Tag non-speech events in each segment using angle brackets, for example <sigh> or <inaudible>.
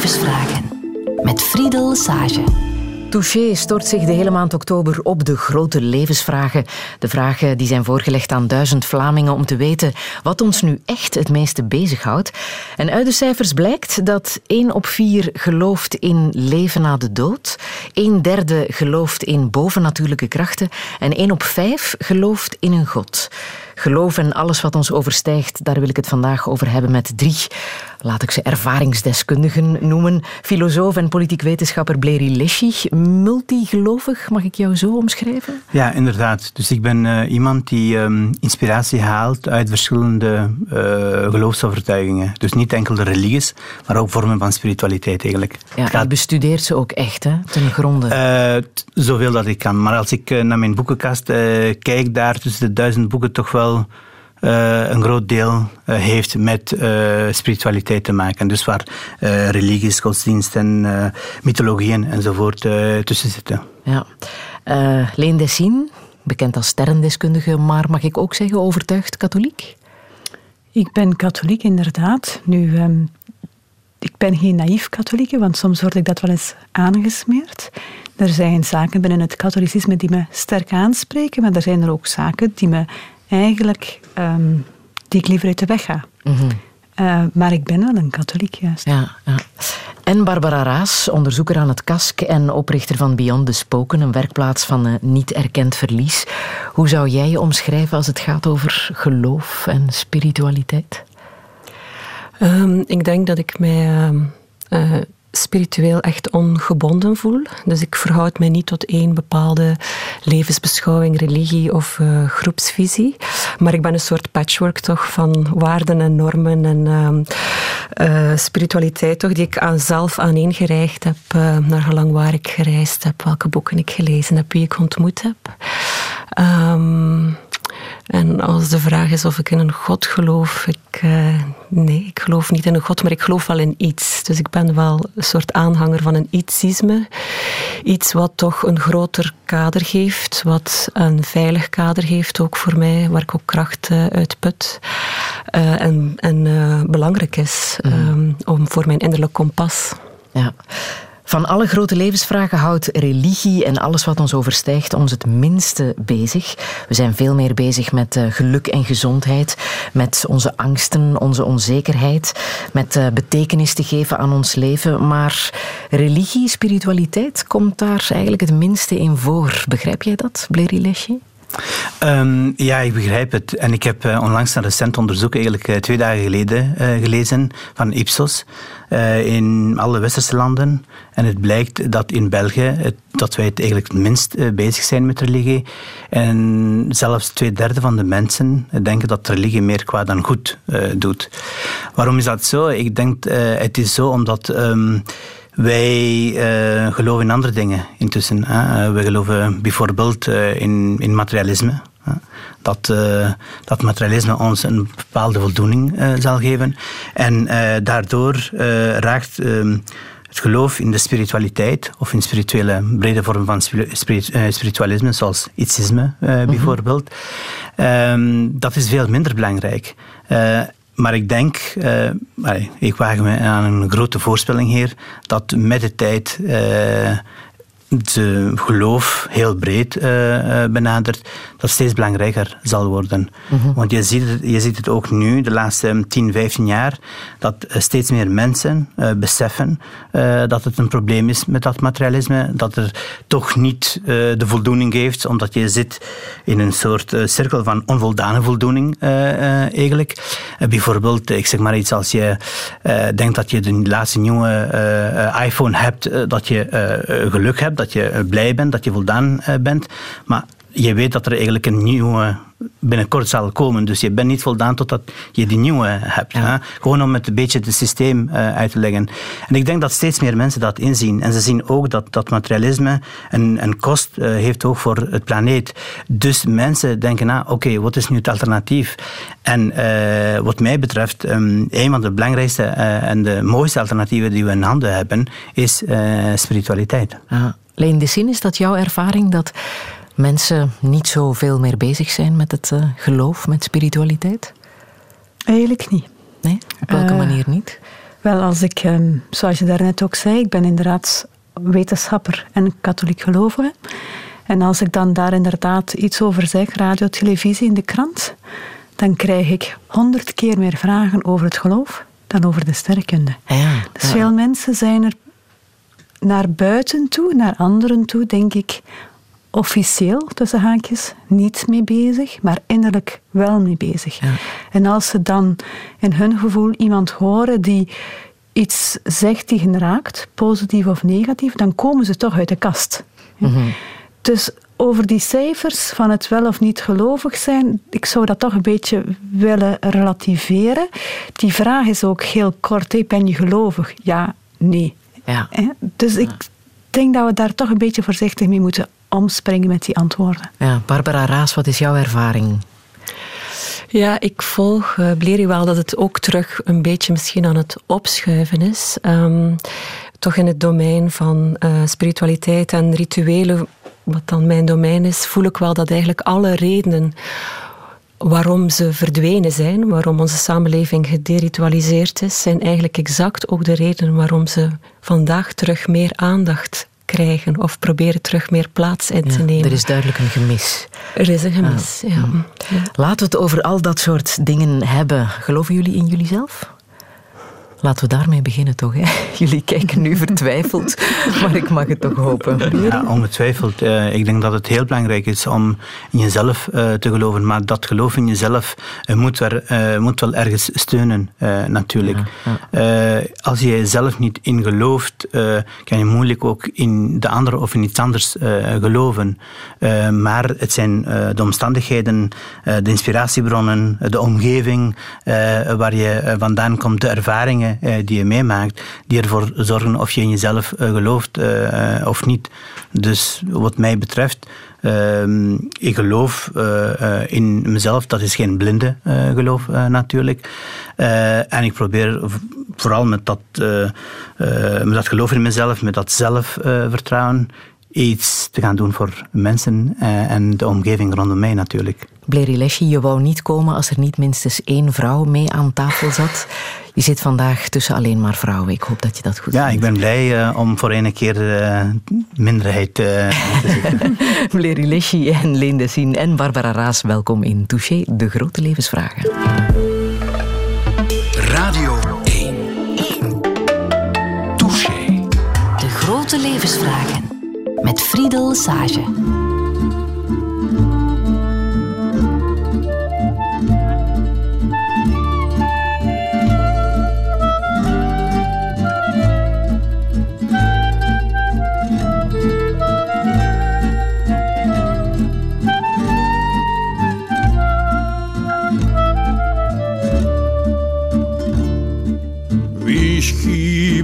levensvragen met Friedel Sage. Touché stort zich de hele maand oktober op de grote levensvragen. De vragen die zijn voorgelegd aan duizend Vlamingen om te weten wat ons nu echt het meeste bezighoudt. En uit de cijfers blijkt dat 1 op 4 gelooft in leven na de dood, 1 derde gelooft in bovennatuurlijke krachten en 1 op 5 gelooft in een god. Geloof en alles wat ons overstijgt, daar wil ik het vandaag over hebben met drie, laat ik ze ervaringsdeskundigen noemen. Filosoof en politiek wetenschapper Bleri Leschi. Multigelovig, mag ik jou zo omschrijven? Ja, inderdaad. Dus ik ben uh, iemand die um, inspiratie haalt uit verschillende uh, geloofsovertuigingen. Dus niet enkel de religies, maar ook vormen van spiritualiteit eigenlijk. Ja, gaat... je bestudeert ze ook echt, hè, ten gronde? Uh, zoveel dat ik kan. Maar als ik naar mijn boekenkast kijk, daar tussen de duizend boeken toch wel uh, een groot deel uh, heeft met uh, spiritualiteit te maken. Dus waar religies, godsdiensten, mythologieën enzovoort tussen zitten. Ja. Leen Dessien, bekend als sterrendeskundige, maar mag ik ook zeggen overtuigd katholiek? Ik ben katholiek, inderdaad. Nu, um, ik ben geen naïef katholieke, want soms word ik dat wel eens aangesmeerd. Er zijn zaken binnen het katholicisme die me sterk aanspreken, maar er zijn er ook zaken die me eigenlijk um, die ik liever uit de weg ga. Mm maar ik ben wel een katholiek, juist. Ja, ja. En Barbara Raas, onderzoeker aan het KASK en oprichter van Beyond the Spoken, een werkplaats van uh, niet erkend verlies. Hoe zou jij je omschrijven als het gaat over geloof en spiritualiteit? Um, ik denk dat ik mij uh, spiritueel echt ongebonden voel. Dus ik verhoud mij niet tot één bepaalde levensbeschouwing, religie of uh, groepsvisie. Maar ik ben een soort patchwork toch van waarden en normen en uh, spiritualiteit toch, die ik aan zelf aaneengereicht heb uh, naar gelang waar ik gereisd heb, welke boeken ik gelezen heb, wie ik ontmoet heb. Um, en als de vraag is of ik in een God geloof, ik, uh, nee, ik geloof niet in een God, maar ik geloof wel in iets. Dus ik ben wel een soort aanhanger van een ietsisme. Iets wat toch een groter kader geeft, wat een veilig kader geeft ook voor mij, waar ik ook kracht uh, uit put. Uh, en en belangrijk is mm. um, om voor mijn innerlijk kompas. Ja. Van alle grote levensvragen houdt religie en alles wat ons overstijgt ons het minste bezig. We zijn veel meer bezig met uh, geluk en gezondheid, met onze angsten, onze onzekerheid, met uh, betekenis te geven aan ons leven. Maar religie, spiritualiteit komt daar eigenlijk het minste in voor. Begrijp jij dat, Bleri Lesje? Um, ja, ik begrijp het. En ik heb uh, onlangs een recent onderzoek, eigenlijk uh, twee dagen geleden, uh, gelezen van Ipsos in alle westerse landen. En het blijkt dat in België dat wij het eigenlijk het minst bezig zijn met religie. En zelfs twee derde van de mensen denken dat religie meer kwaad dan goed doet. Waarom is dat zo? Ik denk, het is zo omdat... Um, wij uh, geloven in andere dingen intussen. Hè. Uh, we geloven bijvoorbeeld uh, in, in materialisme. Hè. Dat, dat materialisme ons een bepaalde voldoening zal geven. En daardoor raakt ehm, het geloof in de spiritualiteit of in spirituele brede vormen van spiritualisme, zoals ietsisme mhm. bijvoorbeeld, ehm, dat is veel minder belangrijk. Maar ik denk, uh, ik waag me aan een grote voorspelling hier, dat met de tijd uh, de geloof heel breed uh, benadert, dat steeds belangrijker zal worden. Mhm. Want je ziet, het, je ziet het ook nu, de laatste 10, 15 jaar, dat steeds meer mensen uh, beseffen uh, dat het een probleem is met dat materialisme, dat er toch niet de voldoening geeft, omdat je zit in een soort cirkel van onvoldane voldoening eigenlijk. bijvoorbeeld, ik zeg maar iets, als je denkt dat je de laatste nieuwe iPhone hebt, dat je geluk hebt, dat je blij bent, dat je voldaan bent, maar je weet dat er eigenlijk een nieuwe binnenkort zal komen. Dus je bent niet voldaan totdat je die nieuwe hebt. Hè? Gewoon om het een beetje het systeem uh, uit te leggen. En ik denk dat steeds meer mensen dat inzien. En ze zien ook dat, dat materialisme een, een kost uh, heeft ook voor het planeet. Dus mensen denken, nou, oké, okay, wat is nu het alternatief? En uh, wat mij betreft, um, een van de belangrijkste en de mooiste alternatieven die we in handen hebben, is spiritualiteit. Ah. Leen de zin, is dat jouw ervaring dat mensen niet zoveel meer bezig zijn met het uh, geloof, met spiritualiteit? Eigenlijk niet. Nee? Op welke uh, manier niet? Wel, als ik, ehm, zoals je daarnet ook zei, ik ben inderdaad wetenschapper en katholiek gelovige. En als ik dan daar inderdaad iets over zeg, radio, televisie, in de krant, dan krijg ik honderd keer meer vragen over het geloof dan over de sterrenkunde. Ja, dus veel mensen zijn er naar buiten toe, naar anderen toe, denk ik, officieel, tussen haakjes, niet mee bezig, maar innerlijk wel mee bezig. En als ze dan in hun gevoel iemand horen die iets zegt die hen raakt, positief of negatief, dan komen ze toch uit de kast. Mhm. Dus over die cijfers van het wel of niet gelovig zijn, ik zou dat toch een beetje willen relativeren. Die vraag is ook heel kort: ben je gelovig? Ja, nee. Ja. Dus ik denk dat we daar toch een beetje voorzichtig mee moeten omspringen met die antwoorden. Ja, Barbara Raas, wat is jouw ervaring? Ja, ik volg uh, wel dat het ook terug een beetje misschien aan het opschuiven is. Ehm, toch in het domein van uh, spiritualiteit en rituelen, wat dan mijn domein is, voel ik wel dat eigenlijk alle redenen waarom ze verdwenen zijn, waarom onze samenleving gederitualiseerd is, zijn eigenlijk exact ook de redenen waarom ze vandaag terug meer aandacht krijgen of proberen terug meer plaats in te nemen. Er is duidelijk een gemis. Er is een gemis, ja. ja. Laten we het over al dat soort dingen hebben. Geloven jullie in jullie zelf? Laten we daarmee beginnen toch. Hè? <laughs> Jullie kijken nu vertwijfeld, maar ik mag het toch hopen. Ja, ongetwijfeld. Uh, ik denk dat het heel belangrijk is om in jezelf uh, te geloven. Maar dat geloof in jezelf uh, moet, er, moet wel ergens steunen, natuurlijk. Ja, als je jezelf niet in gelooft, kan je moeilijk ook in de andere of in iets anders geloven. maar het zijn de omstandigheden, de inspiratiebronnen, de omgeving waar je vandaan komt, de ervaringen eh, die je meemaakt, die ervoor zorgen of je in jezelf eh, gelooft eh, of niet. Dus wat mij betreft, ehm, ik geloof in mezelf, dat is geen blinde geloof natuurlijk. en ik probeer vooral met dat, met dat geloof in mezelf, met dat zelfvertrouwen, iets te gaan doen voor mensen en de omgeving rondom mij natuurlijk. Bleri Lesje, je wou niet komen als er niet minstens één vrouw mee aan tafel zat. Je zit vandaag tussen alleen maar vrouwen. Ik hoop dat je dat goed Ja, ik ben blij uh, om voor een keer uh, minderheid uh, te zitten. <laughs> Lesje en Leen Zien en Barbara Raas, welkom in Touché, de grote levensvragen. Radio 1. 1. Touché. De grote levensvragen. Met Friedel Sage.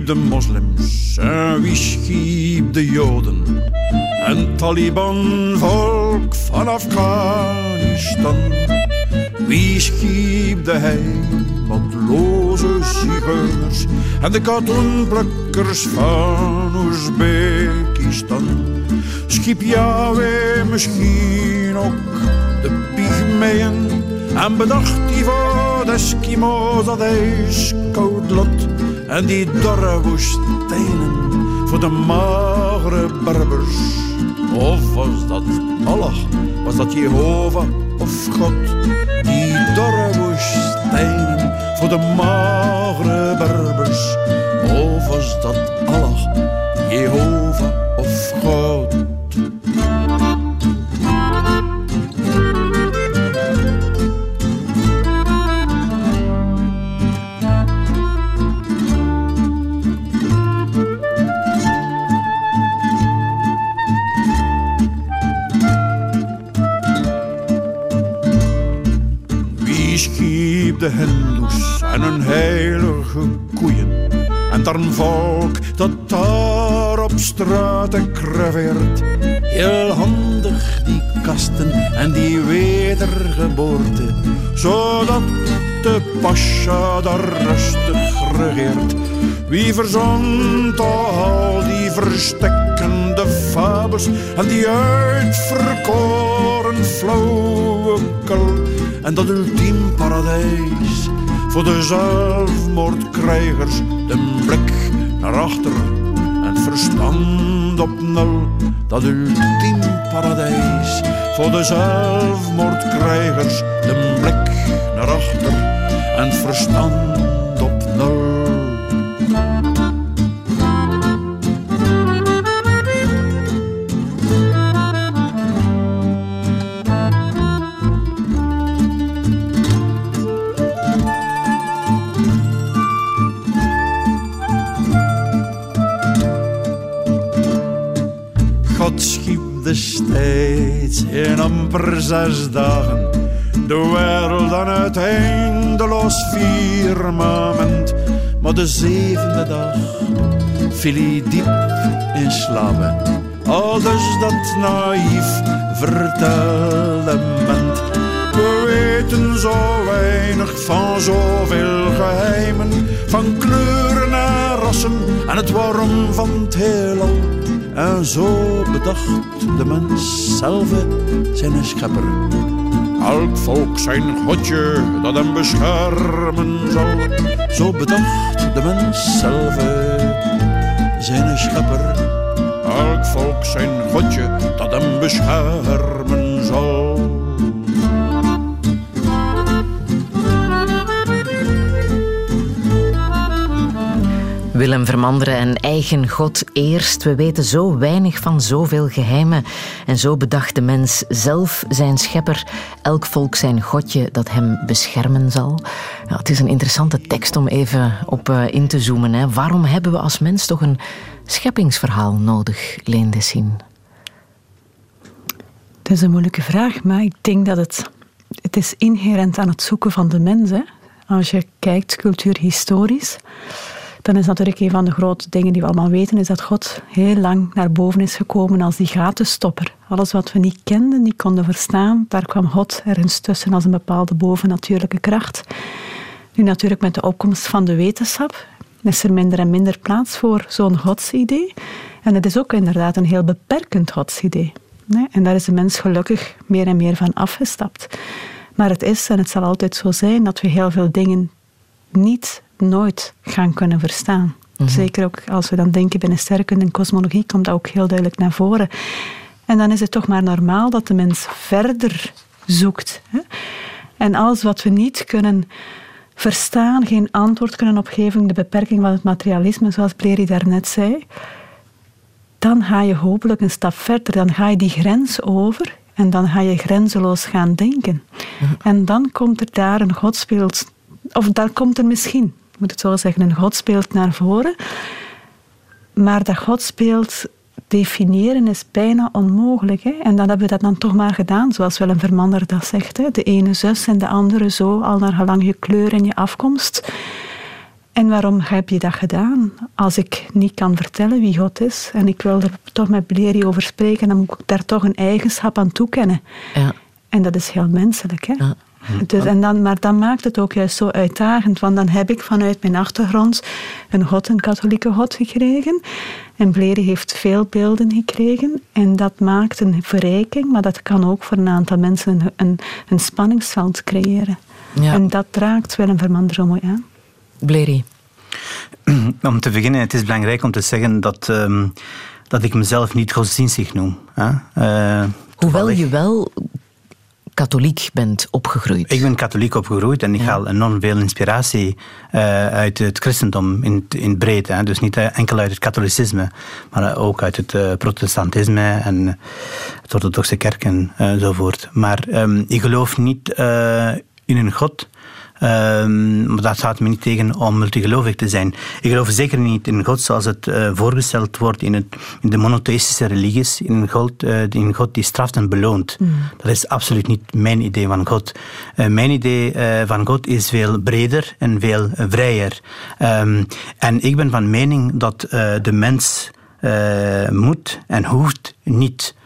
De moslims en wie schiep de joden? En Taliban-volk van Afghanistan. Wie schiep de heimatloze zigeuners en de katoenplukkers van Oezbekistan? Schiep Yahweh misschien ook de pygmeeën en bedacht hij voor de Eskimo's dat ijskoud lot en die dorre woestijnen voor de magere berbers. Of was dat Allah, was dat Jehovah of God? Die dorre woestijnen voor de magere berbers. Of was dat Allah, Jehovah of God? De hindoes en hun heilige koeien. En dan volk dat daar op straten kreveert. Heel handig die kasten en die wedergeboorte. Zodat de pascha daar rustig regeert. Wie verzond al die verstekkende fabels en die flauwekul en dat ultiem paradijs voor de zelfmoordkrijgers, de blik naar achteren en verstand op nul. Dat ultiem paradijs voor de zelfmoordkrijgers, de blik naar achter en verstand op nul. In amper zes dagen de wereld aan het eindeloos firmament. Maar de zevende dag viel hij diep in slaap. Al dus dat naïef vertellement. We weten zo weinig van zoveel geheimen, van kleuren en rassen en het waarom van het heelal. En zo bedacht de mens zelf zijn schepper. Elk volk zijn godje dat hem beschermen zal. Zo bedacht de mens zelf zijn schepper. Elk volk zijn godje dat hem beschermen zal. Willem Vermanderen en eigen God eerst. We weten zo weinig van zoveel geheimen. En zo bedacht de mens zelf zijn schepper. Elk volk zijn godje dat hem beschermen zal. Het is een interessante tekst om even op uh, in te zoomen. Hè. Waarom hebben we als mens toch een scheppingsverhaal nodig, Leen Dessien? Dat is een moeilijke vraag, maar ik denk dat het, het is inherent aan het zoeken van de mens. Hè. Als je kijkt cultuurhistorisch dan is natuurlijk een van de grote dingen die we allemaal weten, is dat God heel lang naar boven is gekomen als die gatenstopper. Alles wat we niet kenden, niet konden verstaan, daar kwam God ergens tussen als een bepaalde bovennatuurlijke kracht. Nu natuurlijk met de opkomst van de wetenschap is er minder en minder plaats voor zo'n godsidee. En het is ook inderdaad een heel beperkend godsidee. En daar is de mens gelukkig meer en meer van afgestapt. Maar het is en het zal altijd zo zijn dat we heel veel dingen niet nooit gaan kunnen verstaan. Mhm. Zeker ook als we dan denken binnen sterrenkunde en kosmologie komt dat ook heel duidelijk naar voren. En dan is het toch maar normaal dat de mens verder zoekt. Hè? En alles wat we niet kunnen verstaan, geen antwoord kunnen opgeven, de beperking van het materialisme, zoals Pleri daarnet zei, dan ga je hopelijk een stap verder. Dan ga je die grens over en dan ga je grenzeloos gaan denken. Mhm. En dan komt er daar een godsbeeld, of daar komt er misschien moet het zo zeggen, een godsbeeld naar voren. Maar dat godsbeeld definiëren is bijna onmogelijk. Hè? En dan hebben we dat dan toch maar gedaan, zoals Willem Vermander dat zegt. Hè? De ene zus en de andere zo, al naar gelang je kleur en je afkomst. En waarom heb je dat gedaan? Als ik niet kan vertellen wie God is en ik wil er toch met Bleri over spreken, dan moet ik daar toch een eigenschap aan toekennen. Ja. En dat is heel menselijk. Hè? Ja. Dus, en dan, maar dan maakt het ook juist zo uitdagend, want dan heb ik vanuit mijn achtergrond een god, een katholieke god gekregen. En Bleri heeft veel beelden gekregen en dat maakt een verrijking, maar dat kan ook voor een aantal mensen een, een, een spanningsveld creëren. Ja. En dat raakt Willem Vermander zo mooi aan. Bleri. <clears throat> Om te beginnen, het is belangrijk om te zeggen dat, um, dat ik mezelf niet godsdienstig noem. Hè? Uh, Hoewel je wel katholiek bent opgegroeid. Ik ben katholiek opgegroeid en ik haal enorm veel inspiratie uh, uit het christendom in, in breed. Hè. Dus niet uh, enkel uit het katholicisme, maar uh, ook uit het protestantisme en het orthodoxe kerk enzovoort. Maar um, ik geloof niet in een God Um, maar dat staat me niet tegen om multigelovig te zijn. Ik geloof zeker niet in God zoals het uh, voorgesteld wordt in, het, in de monotheïstische religies. In God, uh, in God die straft en beloont. Mm. Dat is absoluut niet mijn idee van God. Uh, mijn idee van God is veel breder en veel vrijer. Um, en ik ben van mening dat de mens moet en hoeft niet eh, eh,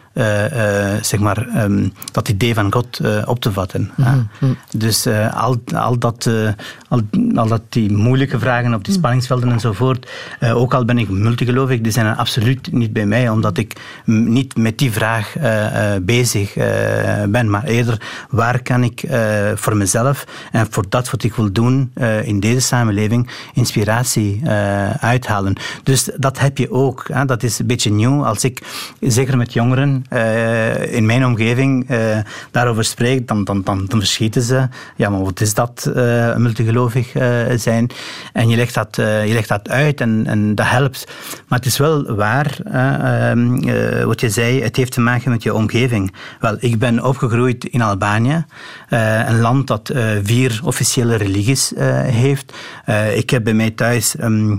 zeg maar, ehm, dat idee van God eh, op te vatten. Mhm, ja. Dus eh, al, al, dat, eh, al, al dat die moeilijke vragen op die spanningsvelden enzovoort, eh, ook al ben ik multigelovig, die zijn er absoluut niet bij mij, omdat ik niet met die vraag eh, eh, bezig eh, ben, maar eerder waar kan ik eh, voor mezelf en voor dat wat ik wil doen eh, in deze samenleving inspiratie eh, uithalen. Dus dat heb je ook. Hè. Dat is een beetje nieuw. Als ik, zeker met jongeren eh, in mijn omgeving, eh, daarover spreek, dan, dan, dan, dan verschieten ze. Ja, maar wat is dat, eh, multigelovig zijn? En je legt dat, je legt dat uit en, en dat helpt. Maar het is wel waar, eh, ehm, eh, wat je zei, het heeft te maken met je omgeving. Wel, ik ben opgegroeid in Albanië, een land dat vier officiële religies heeft. Ik heb bij mij thuis ehm, eh,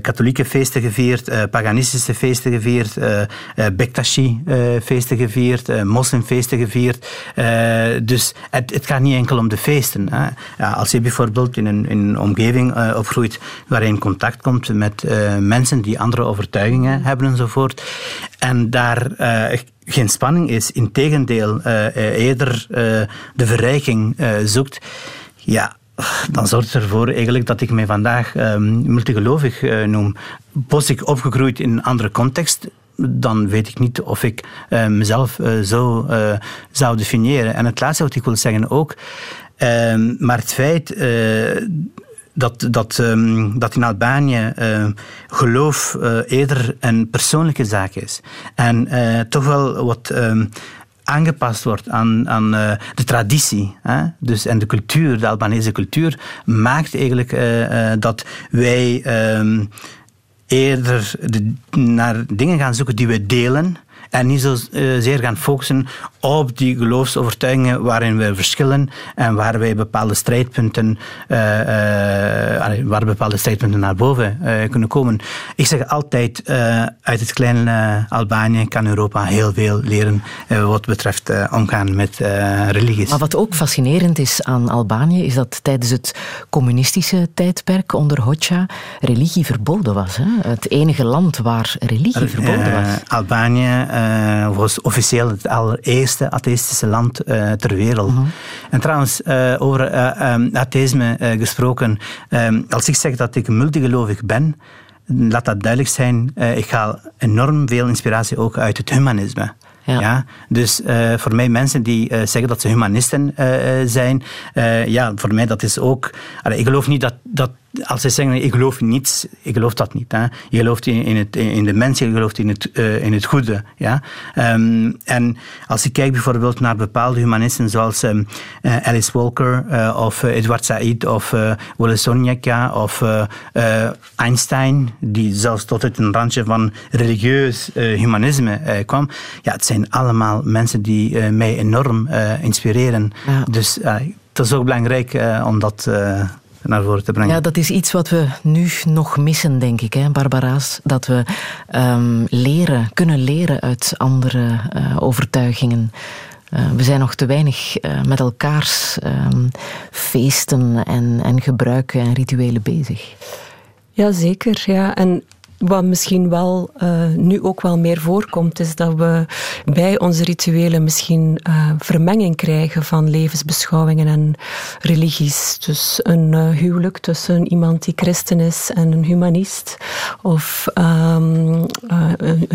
katholieke feesten gevierd, eh, paganistische feesten gevierd, eh eh, Bektashi-feesten gevierd, eh, moslimfeesten gevierd. Eh, dus het, het gaat niet enkel om de feesten. Hè. Als je bijvoorbeeld in een, in omgeving eh, opgroeit waar je in contact komt met eh, mensen die andere overtuigingen hebben enzovoort, en daar eh, geen spanning is, integendeel uh, eerder de verrijking zoekt, ja, dan zorgt het ervoor eigenlijk dat ik mij vandaag um, multigelovig uh, noem. Was ik opgegroeid in een andere context, dan weet ik niet of ik uh, mezelf uh, zo zou definiëren. En het laatste wat ik wil zeggen ook, uh, maar het feit dat, dat, um, dat in Albanië geloof eerder een persoonlijke zaak is. En toch wel wat aangepast wordt aan, aan uh, de traditie hè? Dus, en de cultuur, de Albanese cultuur, maakt eigenlijk dat wij um, eerder de, naar dingen gaan zoeken die we delen. En niet zozeer gaan focussen op die geloofsovertuigingen waarin we verschillen en waar wij bepaalde strijdpunten, uh, uh, waar bepaalde strijdpunten naar boven uh, kunnen komen. Ik zeg altijd, uit het kleine Albanië kan Europa heel veel leren wat betreft omgaan met religies. Maar wat ook fascinerend is aan Albanië, is dat tijdens het communistische tijdperk onder Hoxha religie verboden was. Hè? Het enige land waar religie verboden was. Albanië was officieel het allereerste eerste atheïstische land uh, ter wereld. Uh-huh. En trouwens, uh, over uh, um, atheïsme gesproken, um, als ik zeg dat ik multigelovig ben, laat dat duidelijk zijn, ik haal enorm veel inspiratie ook uit het humanisme. Ja. ja. dus uh, voor mij mensen die uh, zeggen dat ze humanisten uh, zijn, ja, voor mij dat is ook. Allee, ik geloof niet dat, dat als ze zeggen ik geloof in niets, ik geloof dat niet. Hè. Je gelooft in, in, het, in de mens, je gelooft in het, in het goede. Ja. Um, en als ik kijk bijvoorbeeld naar bepaalde humanisten zoals um, Alice Walker of Edward Said of uh, Wole Soyinka of Einstein, die zelfs tot het een randje van religieus humanisme kwam. Ja, het zijn allemaal mensen die mij enorm inspireren. Ja. Dus het is ook belangrijk om dat naar voren te brengen. Ja, dat is iets wat we nu nog missen, denk ik, hè, Barbara's. Dat we um, leren, kunnen leren uit andere overtuigingen. we zijn nog te weinig met elkaars um, feesten en, en gebruiken en rituelen bezig. Ja, zeker. Ja. En wat misschien wel uh, nu ook wel meer voorkomt, is dat we bij onze rituelen misschien uh, vermenging krijgen van levensbeschouwingen en religies. Dus een uh, huwelijk tussen iemand die christen is en een humanist. Of um,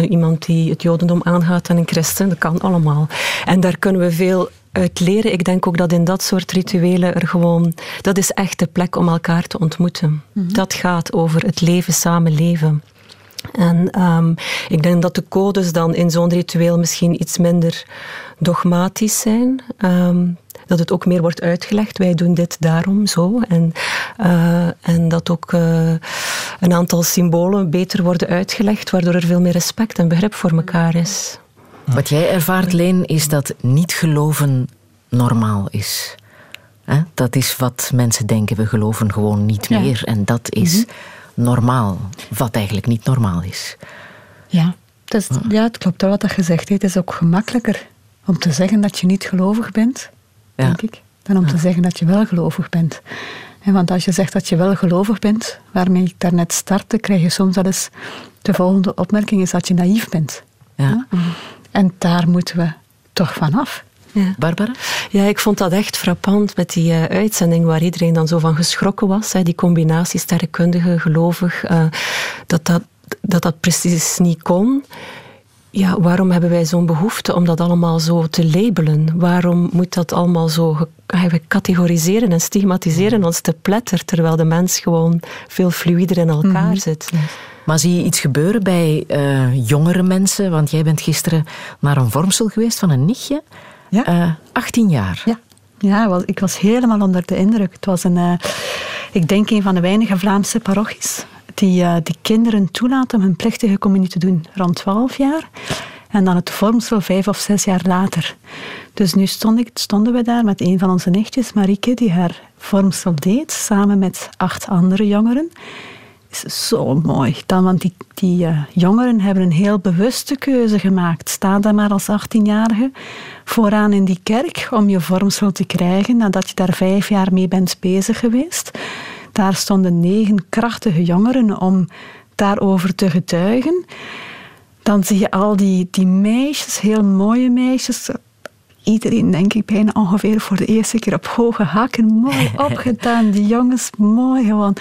iemand die het jodendom aangaat en een christen. Dat kan allemaal. En daar kunnen we veel uit leren. Ik denk ook dat in dat soort rituelen er gewoon... Dat is echt de plek om elkaar te ontmoeten. Mm-hmm. Dat gaat over het leven samen leven. En um, ik denk dat de codes dan in zo'n ritueel misschien iets minder dogmatisch zijn. Um, dat het ook meer wordt uitgelegd. Wij doen dit daarom zo. En, uh, en dat ook uh, een aantal symbolen beter worden uitgelegd, waardoor er veel meer respect en begrip voor elkaar is. Wat jij ervaart, Leen, is dat niet geloven normaal is. Hè? Dat is wat mensen denken. We geloven gewoon niet ja. meer. En dat is mm-hmm. Normaal. Wat eigenlijk niet normaal is. Ja, het, is, ja, het klopt wel wat je gezegd hebt. Het is ook gemakkelijker om te zeggen dat je niet gelovig bent, ja. denk ik, dan om te zeggen dat je wel gelovig bent. En want als je zegt dat je wel gelovig bent, waarmee ik daarnet startte, krijg je soms wel eens de volgende opmerking is dat je naïef bent. Ja. En daar moeten we toch vanaf. Ja. Barbara? Ja, ik vond dat echt frappant met die uh, uitzending waar iedereen dan zo van geschrokken was. Hè, die combinatie sterrenkundige, gelovig, uh, dat, dat, dat dat precies niet kon. Ja, waarom hebben wij zo'n behoefte om dat allemaal zo te labelen? Waarom moet dat allemaal zo categoriseren en stigmatiseren ons te pletter, terwijl de mens gewoon veel fluider in elkaar mm zit? Maar zie je iets gebeuren bij uh, jongere mensen? Want jij bent gisteren naar een vormsel geweest van een nichtje. Ja. Uh, 18 jaar. Ja, ja ik was helemaal onder de indruk. Het was een, uh, ik denk een van de weinige Vlaamse parochies die, uh, die kinderen toelaten om hun plechtige communie te doen rond 12 jaar. En dan het vormsel vijf of zes jaar later. Dus nu stond ik, stonden we daar met een van onze nichtjes, Marieke, die haar vormsel deed, samen met acht andere jongeren is zo mooi. Dan, want die, die uh, jongeren hebben een heel bewuste keuze gemaakt. Sta daar maar als 18-jarige vooraan in die kerk om je vormsel te krijgen nadat je daar vijf jaar mee bent bezig geweest. Daar stonden negen krachtige jongeren om daarover te getuigen. Dan zie je al die, die meisjes, heel mooie meisjes, iedereen, denk ik, bijna ongeveer voor de eerste keer op hoge hakken. Mooi <laughs> opgedaan, die jongens, mooi gewoon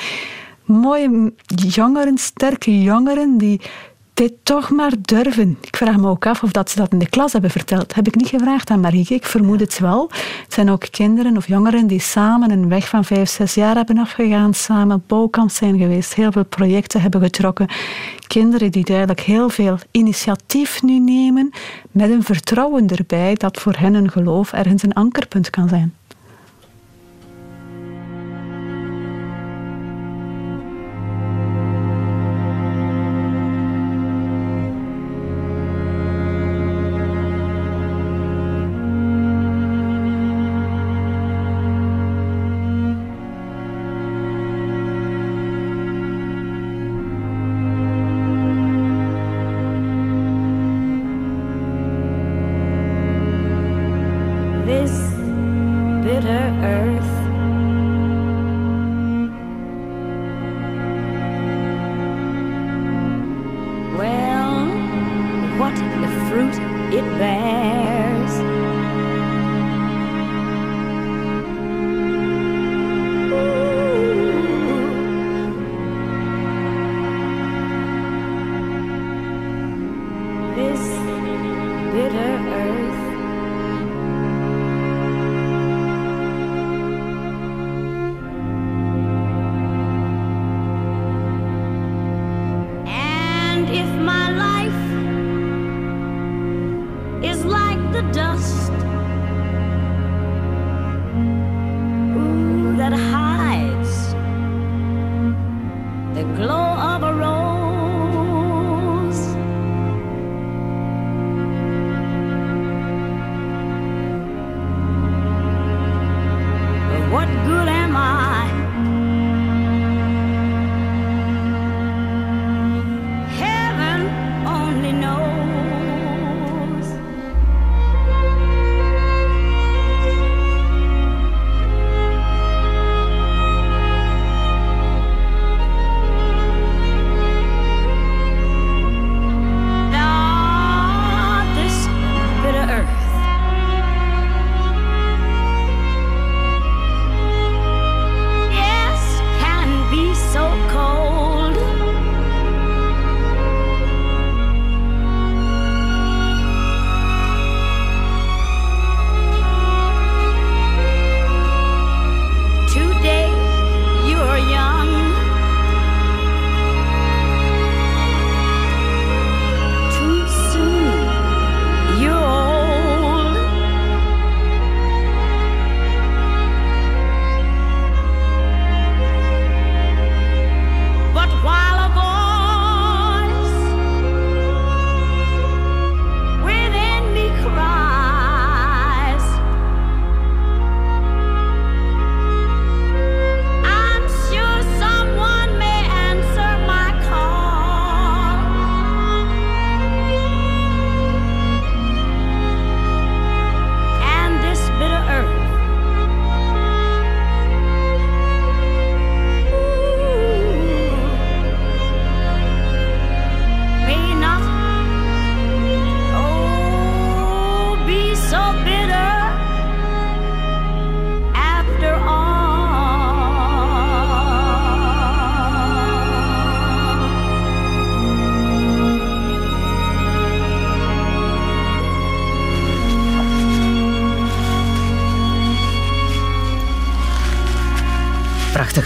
mooie jongeren, sterke jongeren, die dit toch maar durven. Ik vraag me ook af of dat ze dat in de klas hebben verteld. Heb ik niet gevraagd aan Marieke, ik vermoed het wel. Het zijn ook kinderen of jongeren die samen een weg van vijf, zes jaar hebben afgegaan, samen bouwkamp zijn geweest, heel veel projecten hebben getrokken. Kinderen die duidelijk heel veel initiatief nu nemen, met een vertrouwen erbij dat voor hen een geloof ergens een ankerpunt kan zijn.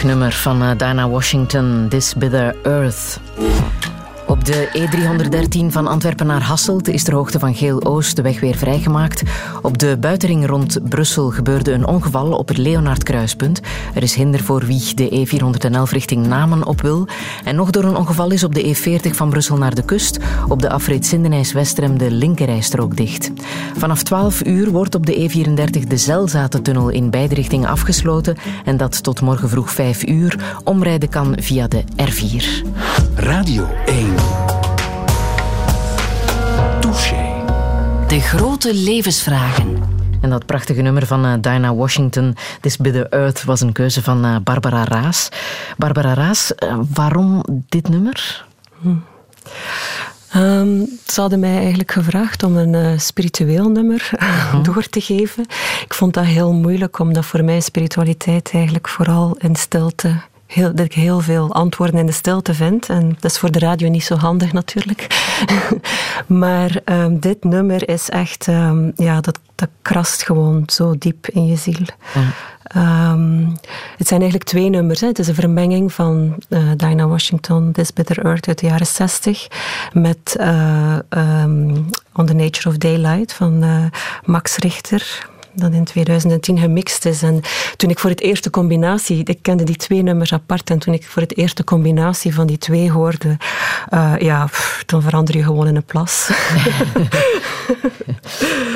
Nummer van uh, Diana Washington, This Bitter Earth. Op de E313 van Antwerpen naar Hasselt is ter hoogte van Geel-Oost de weg weer vrijgemaakt. Op de buitenring rond Brussel gebeurde een ongeval op het Leonardkruispunt. Er is hinder voor wie de E411 richting Namen op wil. En nog door een ongeval is op de E40 van Brussel naar de kust op de afrit Sindenijs-Westrem de linkerrijstrook dicht. Vanaf 12 uur wordt op de E34 de Zelzatentunnel in beide richtingen afgesloten en dat tot morgen vroeg 5 uur. Omrijden kan via de R4. Radio 1. Touché. De grote levensvragen. En dat prachtige nummer van uh, Diana Washington, This Bitter Earth, was een keuze van uh, Barbara Raas. Barbara Raas, uh, waarom dit nummer? Hm. Um, ze hadden mij eigenlijk gevraagd om een uh, spiritueel nummer <laughs> door te geven. Ik vond dat heel moeilijk, omdat voor mij spiritualiteit eigenlijk vooral in stilte heel, dat ik heel veel antwoorden in de stilte vind. En dat is voor de radio niet zo handig natuurlijk. <laughs> maar um, dit nummer is echt, um, ja, dat, dat krast gewoon zo diep in je ziel. Ja. Um, het zijn eigenlijk twee nummers. Hè. Het is een vermenging van uh, Dinah Washington, This Bitter Earth uit de jaren 60, met uh, On the Nature of Daylight van uh, Max Richter dat in 2010 gemixt is. En toen ik voor het eerst de combinatie, ik kende die twee nummers apart, en toen ik voor het eerst de combinatie van die twee hoorde, uh, ja, pff, dan verander je gewoon in een plas. <laughs>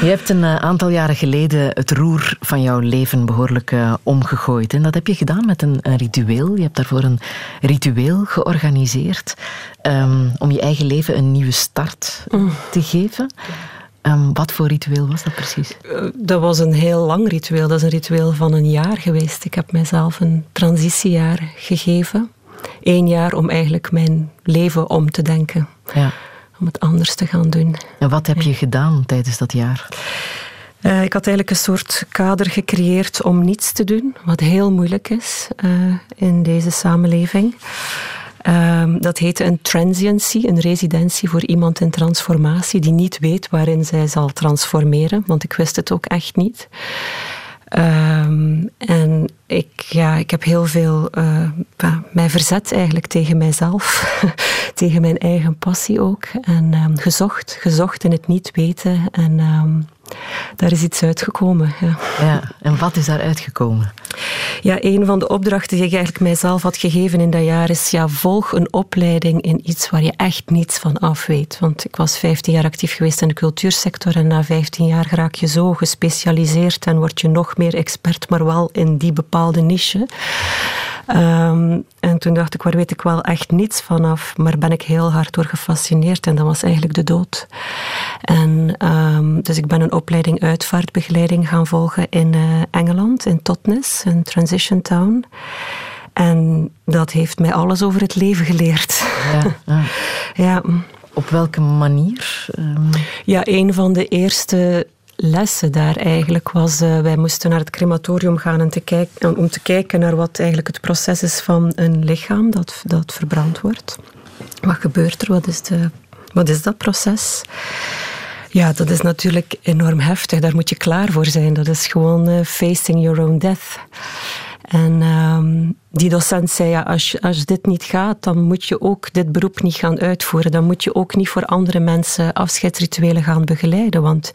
je hebt een aantal jaren geleden het roer van jouw leven behoorlijk uh, omgegooid. En dat heb je gedaan met een, een, ritueel. Je hebt daarvoor een ritueel georganiseerd um, om je eigen leven een nieuwe start mm. te geven. Um, wat voor ritueel was dat precies? Uh, dat was een heel lang ritueel. Dat is een ritueel van een jaar geweest. Ik heb mijzelf een transitiejaar gegeven. Eén jaar om eigenlijk mijn leven om te denken. Ja. Om het anders te gaan doen. En wat heb je gedaan tijdens dat jaar? Uh, ik had eigenlijk een soort kader gecreëerd om niets te doen, wat heel moeilijk is uh, in deze samenleving. Um, dat heet een transiency, een residentie voor iemand in transformatie die niet weet waarin zij zal transformeren, want ik wist het ook echt niet. Um, en ik, ja, ik heb heel veel uh, mij verzet eigenlijk tegen mijzelf, <laughs> tegen mijn eigen passie ook. En um, gezocht, gezocht in het niet weten. En daar is iets uitgekomen. Ja. ja, en wat is daar uitgekomen? Ja, een van de opdrachten die ik eigenlijk mijzelf had gegeven in dat jaar is: ja, volg een opleiding in iets waar je echt niets van af weet. Want ik was 15 jaar actief geweest in de cultuursector en na 15 jaar raak je zo gespecialiseerd en word je nog meer expert, maar wel in die bepaalde niche. Um, en toen dacht ik, waar weet ik wel echt niets vanaf, maar ben ik heel hard door gefascineerd en dat was eigenlijk de dood. En um, dus ik ben een opleiding uitvaartbegeleiding gaan volgen in uh, Engeland, in Totnes, een transition town. En dat heeft mij alles over het leven geleerd. Ja. ja. <laughs> ja. Op welke manier? Um... Ja, een van de eerste lessen daar eigenlijk was, uh, wij moesten naar het crematorium gaan en te kijken, om te kijken naar wat eigenlijk het proces is van een lichaam dat, dat verbrand wordt. Wat gebeurt er? Wat is, de, wat is dat proces? Ja, dat is natuurlijk enorm heftig. Daar moet je klaar voor zijn. Dat is gewoon uh, facing your own death. En um, die docent zei, ja, als, als dit niet gaat, dan moet je ook dit beroep niet gaan uitvoeren. Dan moet je ook niet voor andere mensen afscheidsrituelen gaan begeleiden, want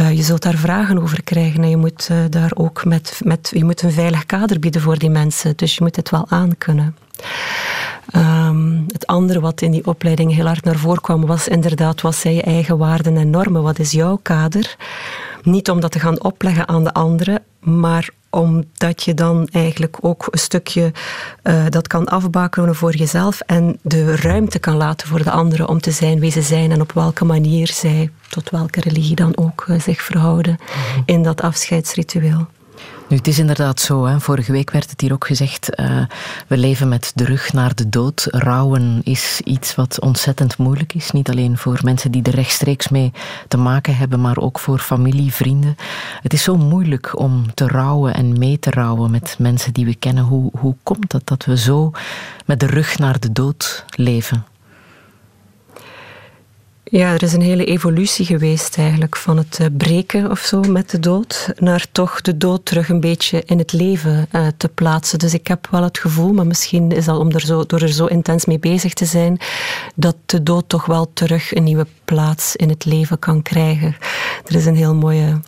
uh, je zult daar vragen over krijgen en je moet uh, daar ook met, met, je moet een veilig kader bieden voor die mensen. Dus je moet het wel aankunnen. Um, het andere wat in die opleiding heel hard naar voren kwam, was inderdaad, wat zijn je eigen waarden en normen? Wat is jouw kader? Niet om dat te gaan opleggen aan de anderen, maar omdat je dan eigenlijk ook een stukje uh, dat kan afbakenen voor jezelf en de ruimte kan laten voor de anderen om te zijn wie ze zijn en op welke manier zij, tot welke religie dan ook, uh, zich verhouden mm-hmm. in dat afscheidsritueel. Nu, het is inderdaad zo. Hè. Vorige week werd het hier ook gezegd. Uh, we leven met de rug naar de dood. Rouwen is iets wat ontzettend moeilijk is. Niet alleen voor mensen die er rechtstreeks mee te maken hebben, maar ook voor familie, vrienden. Het is zo moeilijk om te rouwen en mee te rouwen met mensen die we kennen. Hoe, hoe komt het dat we zo met de rug naar de dood leven? Ja, er is een hele evolutie geweest eigenlijk van het eh, breken of zo met de dood, naar toch de dood terug een beetje in het leven uh, te plaatsen. Dus ik heb wel het gevoel, maar misschien is dat om er zo, door er zo intens mee bezig te zijn, dat de dood toch wel terug een nieuwe plaats in het leven kan krijgen. Er is een heel mooie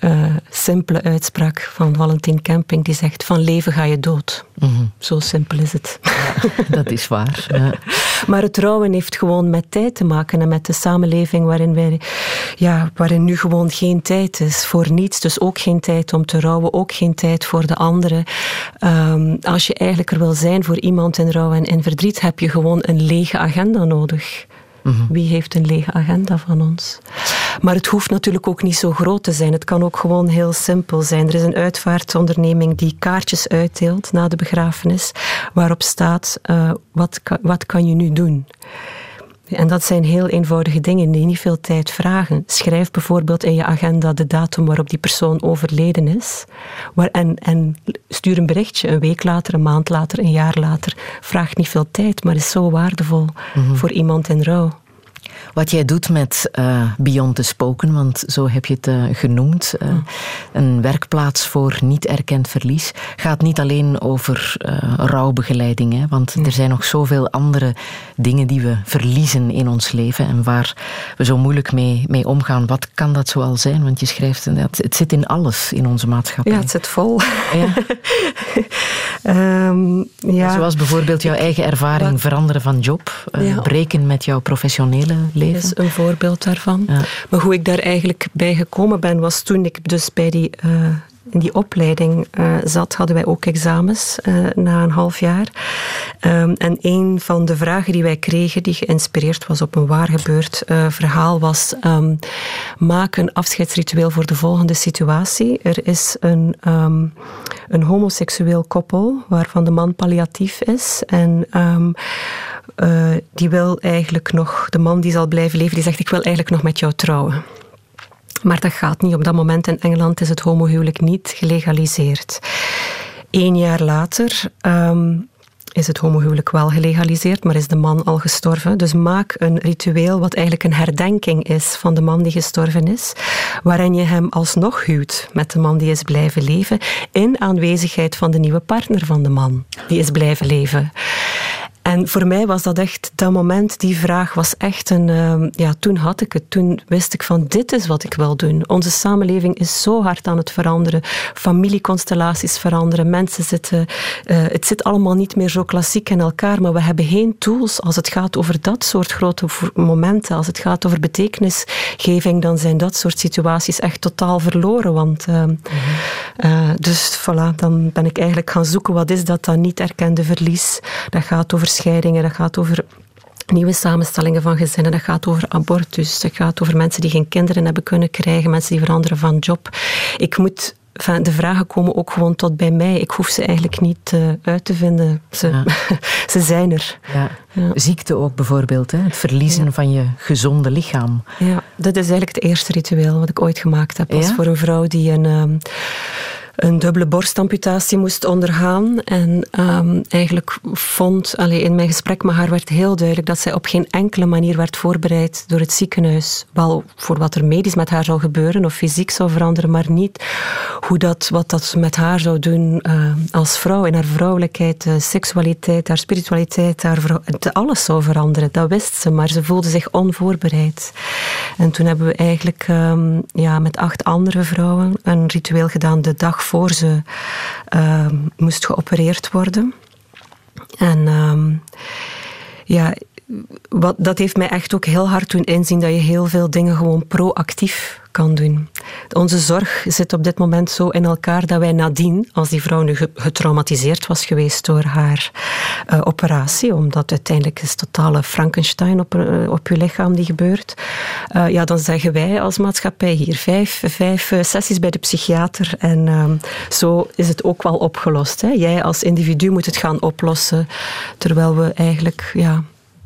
uh, simpele uitspraak van Valentin Camping die zegt: Van leven ga je dood. Mhm. Zo simpel is het. dat is waar. Ja. <laughs> Maar het rouwen heeft gewoon met tijd te maken en met de samenleving waarin, wij, ja, waarin nu gewoon geen tijd is voor niets. Dus ook geen tijd om te rouwen, ook geen tijd voor de anderen. Um, als je eigenlijk er wil zijn voor iemand in rouw en in verdriet, heb je gewoon een lege agenda nodig. Wie heeft een lege agenda van ons? Maar het hoeft natuurlijk ook niet zo groot te zijn. Het kan ook gewoon heel simpel zijn. Er is een uitvaartonderneming die kaartjes uitdeelt na de begrafenis, waarop staat: uh, wat, wat kan je nu doen? En dat zijn heel eenvoudige dingen die niet veel tijd vragen. Schrijf bijvoorbeeld in je agenda de datum waarop die persoon overleden is. Waar, en, en stuur een berichtje een week later, een maand later, een jaar later. Vraagt niet veel tijd, maar is zo waardevol mhm. voor iemand in rouw. Wat jij doet met uh, Beyond the Spoken, want zo heb je het uh, genoemd, uh, een werkplaats voor niet erkend verlies, gaat niet alleen over rouwbegeleiding. Hè, want er zijn nog zoveel andere dingen die we verliezen in ons leven en waar we zo moeilijk mee, mee omgaan. Wat kan dat zoal zijn? Want je schrijft, het, het zit in alles in onze maatschappij. Ja, het zit vol. Ja. um, <laughs> ja. Zoals bijvoorbeeld jouw eigen ervaring veranderen van job, breken met jouw professionele leven is een voorbeeld daarvan. Maar hoe ik daar eigenlijk bij gekomen ben, was toen ik dus bij die, uh, in die opleiding uh, zat, hadden wij ook examens uh, na een half jaar. Um, en een van de vragen die wij kregen, die geïnspireerd was op een waar gebeurd verhaal, was um, maak een afscheidsritueel voor de volgende situatie. Er is een, um, een homoseksueel koppel waarvan de man palliatief is en uh, die wil eigenlijk nog, de man die zal blijven leven, die zegt ik wil eigenlijk nog met jou trouwen. Maar dat gaat niet. Op dat moment in Engeland is het homohuwelijk niet gelegaliseerd. Eén jaar later um, is het homohuwelijk wel gelegaliseerd, maar is de man al gestorven. Dus maak een ritueel wat eigenlijk een herdenking is van de man die gestorven is, waarin je hem alsnog huwt met de man die is blijven leven, in aanwezigheid van de nieuwe partner van de man die is blijven leven. En voor mij was dat echt, dat moment, die vraag was echt een, uh, ja, toen had ik het. Toen wist ik van, dit is wat ik wil doen. Onze samenleving is zo hard aan het veranderen. Familieconstellaties veranderen. Mensen zitten, uh, het zit allemaal niet meer zo klassiek in elkaar, maar we hebben geen tools als het gaat over dat soort grote momenten. Als het gaat over betekenisgeving, dan zijn dat soort situaties echt totaal verloren. Want, uh, dus voilà, dan ben ik eigenlijk gaan zoeken, wat is dat dan niet erkende verlies? Dat gaat over scheidingen, dat gaat over nieuwe samenstellingen van gezinnen, dat gaat over abortus, dat gaat over mensen die geen kinderen hebben kunnen krijgen, mensen die veranderen van job. Ik moet de vragen komen ook gewoon tot bij mij. Ik hoef ze eigenlijk niet uh, uit te vinden. Ze, <laughs> ze zijn er. Ja. Ja. Ziekte ook bijvoorbeeld, hè? het verliezen van je gezonde lichaam. Ja, dat is eigenlijk het eerste ritueel wat ik ooit gemaakt heb. Als voor een vrouw die een... Um, een dubbele borstamputatie moest ondergaan. En um, eigenlijk vond, allee, in mijn gesprek met haar werd heel duidelijk dat zij op geen enkele manier werd voorbereid door het ziekenhuis. Wel voor wat er medisch met haar zou gebeuren of fysiek zou veranderen, maar niet hoe dat, wat dat met haar zou doen uh, als vrouw. In haar vrouwelijkheid, uh, seksualiteit, haar spiritualiteit, haar alles zou veranderen. Dat wist ze, maar ze voelde zich onvoorbereid. En toen hebben we eigenlijk um, ja, met acht andere vrouwen een ritueel gedaan de dag voor ze uh, moest geopereerd worden. En um, ja, wat, dat heeft mij echt ook heel hard doen inzien dat je heel veel dingen gewoon proactief kan doen. Onze zorg zit op dit moment zo in elkaar dat wij nadien, als die vrouw nu getraumatiseerd was geweest door haar uh, operatie, omdat uiteindelijk is totale Frankenstein op, uh, op je lichaam die gebeurt, uh, ja, dan zeggen wij als maatschappij hier vijf, vijf sessies bij de psychiater en ehm, zo is het ook wel opgelost. Hè. Jij als individu moet het gaan oplossen, terwijl we eigenlijk ja,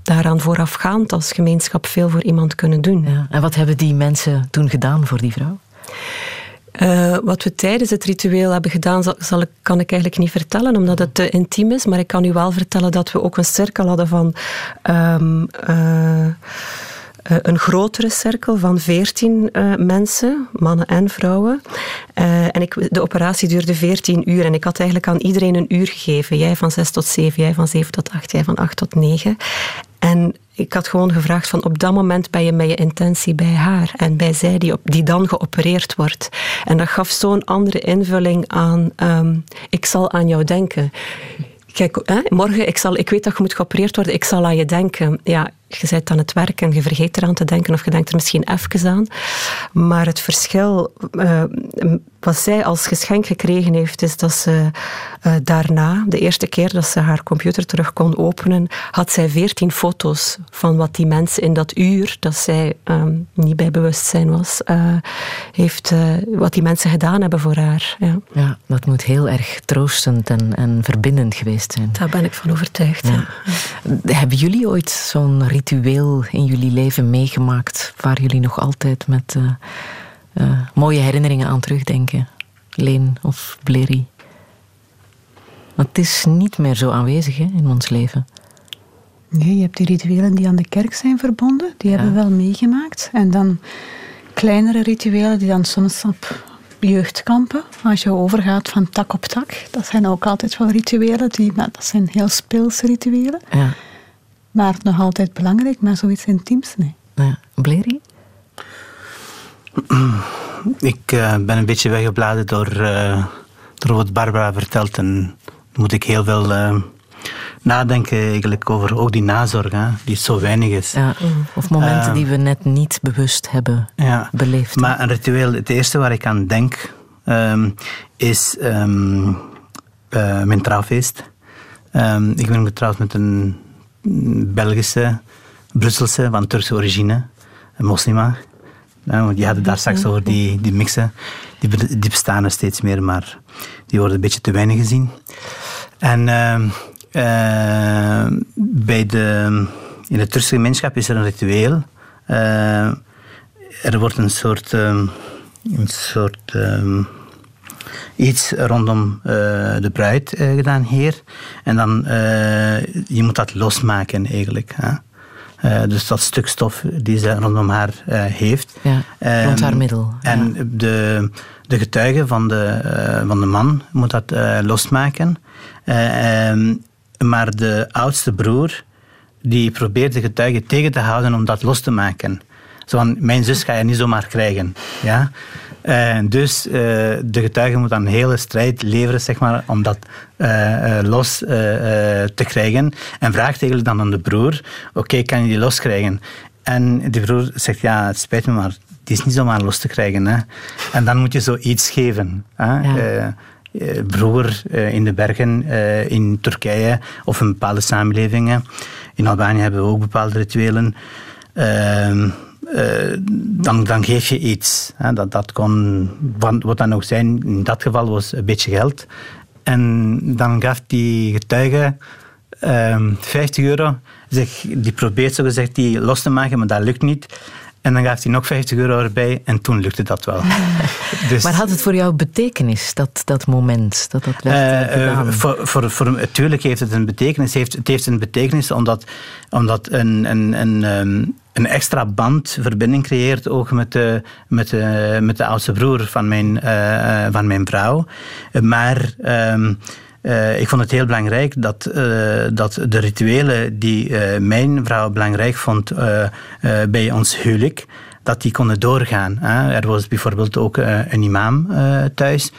daaraan voorafgaand als gemeenschap veel voor iemand kunnen doen. Ja. En wat hebben die mensen toen gedaan voor die vrouw? Uh, wat we tijdens het ritueel hebben gedaan, zal, ik, kan ik eigenlijk niet vertellen, omdat het te intiem is. Maar ik kan u wel vertellen dat we ook een cirkel hadden van. Um, uh, eh, een grotere cirkel van veertien uh, mensen, mannen en vrouwen. Uh, en ik, de operatie duurde veertien uur en ik had eigenlijk aan iedereen een uur gegeven. Jij van zes tot zeven, jij van zeven tot acht, jij van acht tot negen. En ik had gewoon gevraagd van op dat moment ben je met je intentie bij haar en bij zij die, op, die dan geopereerd wordt. En dat gaf zo'n andere invulling aan um, ik zal aan jou denken. Kijk, hè, morgen, ik, zal, ik weet dat je moet geopereerd worden, ik zal aan je denken. Ja, je bent aan het werk en je vergeet eraan te denken of je denkt er misschien even aan. Maar het verschil uh, wat zij als geschenk gekregen heeft, is dat ze uh, daarna, de eerste keer dat ze haar computer terug kon openen, had zij veertien foto's van wat die mensen in dat uur, dat zij um, niet bij bewustzijn was, uh, heeft, wat die mensen gedaan hebben voor haar. Ja. ja, dat moet heel erg troostend en, en verbindend geweest zijn. Daar ben ik van overtuigd. Ja. Ja. Hebben jullie ooit zo'n ritueel in jullie leven meegemaakt waar jullie nog altijd met uh, uh, mooie herinneringen aan terugdenken? Leen of Bleri? Want het is niet meer zo aanwezig hè, in ons leven. Nee, je hebt die rituelen die aan de kerk zijn verbonden, die ja. hebben we wel meegemaakt. En dan kleinere rituelen die dan soms op jeugdkampen, als je overgaat van tak op tak. Dat zijn ook altijd wel rituelen, die, maar dat zijn heel speelse rituelen. Ja. Maar nog altijd belangrijk, maar zoiets intiems, nee. Ja. Bleri? <clears throat> Ik uh, ben een beetje weggebladen door, uh, door wat Barbara vertelt. En moet ik heel veel uh, nadenken eigenlijk over ook die nazorg, hè, die zo weinig is. Ja, of momenten die we net niet bewust hebben ja, beleefd. Maar een ritueel, het eerste waar ik aan denk, um, is um, mijn trouwfeest. Um, ik ben getrouwd met een Belgische, Brusselse, van Turkse origine, een moslima. Ja, je had het daar straks over die, die mixen. Die, die bestaan er steeds meer, maar die worden een beetje te weinig gezien. En uh, uh, bij de, in de Turkse gemeenschap is er een ritueel. Uh, er wordt een soort, een soort iets rondom uh, de bruid gedaan hier. En dan, je moet dat losmaken eigenlijk. Hè? Dus dat stuk stof die ze rondom haar heeft. Ja, rond haar middel. Ja. En de, de getuige van de, van de man moet dat losmaken. Um, maar de oudste broer die probeert de getuige tegen te houden om dat los te maken. Zo van, mijn zus ga je niet zomaar krijgen. Ja? Uh, dus uh, de getuige moet dan een hele strijd leveren zeg maar, om dat uh, los te krijgen. En vraagt eigenlijk dan aan de broer, oké, okay, kan je die loskrijgen? En de broer zegt, ja, het spijt me, maar die is niet zomaar los te krijgen. Hè? En dan moet je zoiets geven. Hè? Ja. vroeger in de bergen in Turkije of in bepaalde samenlevingen. In Albanië hebben we ook bepaalde rituelen. Ehm, uh, dan, dan geef je iets. Hè. Dat, dat kon, wat dan ook zijn, in dat geval was een beetje geld. En dan gaf die getuige um, 50 euro. Zeg, die probeert zo gezegd die los te maken, maar dat lukt niet. En dan gaf hij nog 50 euro erbij en toen lukte dat wel. <laughs> dus, maar had het voor jou betekenis, dat, dat moment? Dat dat werd uh, uh, voor, voor, voor, natuurlijk heeft het een betekenis. Het heeft, het heeft een betekenis omdat, omdat een, een, een, um, een extra band, verbinding creëert ook met de, met de, met de oudste broer van mijn, uh, van mijn vrouw. Maar... Um, uh, ik vond het heel belangrijk dat, dat de rituelen die mijn vrouw belangrijk vond bij ons huwelijk, dat die konden doorgaan. Hè. Er was bijvoorbeeld ook een imam thuis.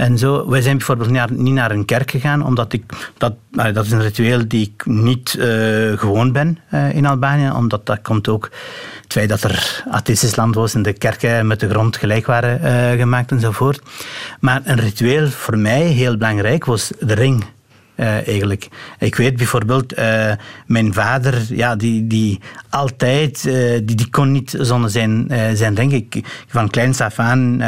En zo, wij zijn bijvoorbeeld niet naar een kerk gegaan, omdat ik, dat, dat is een ritueel die ik niet uh, gewoon ben uh, in Albanië, omdat dat komt ook het feit dat er atheïstisch land was en de kerken met de grond gelijk waren uh, gemaakt enzovoort. Maar een ritueel voor mij heel belangrijk was de ring. Eigenlijk. Ik weet bijvoorbeeld, mijn vader, ja, die, die altijd, die, die kon niet zonder zijn, zijn ring. Ik, van kleins af aan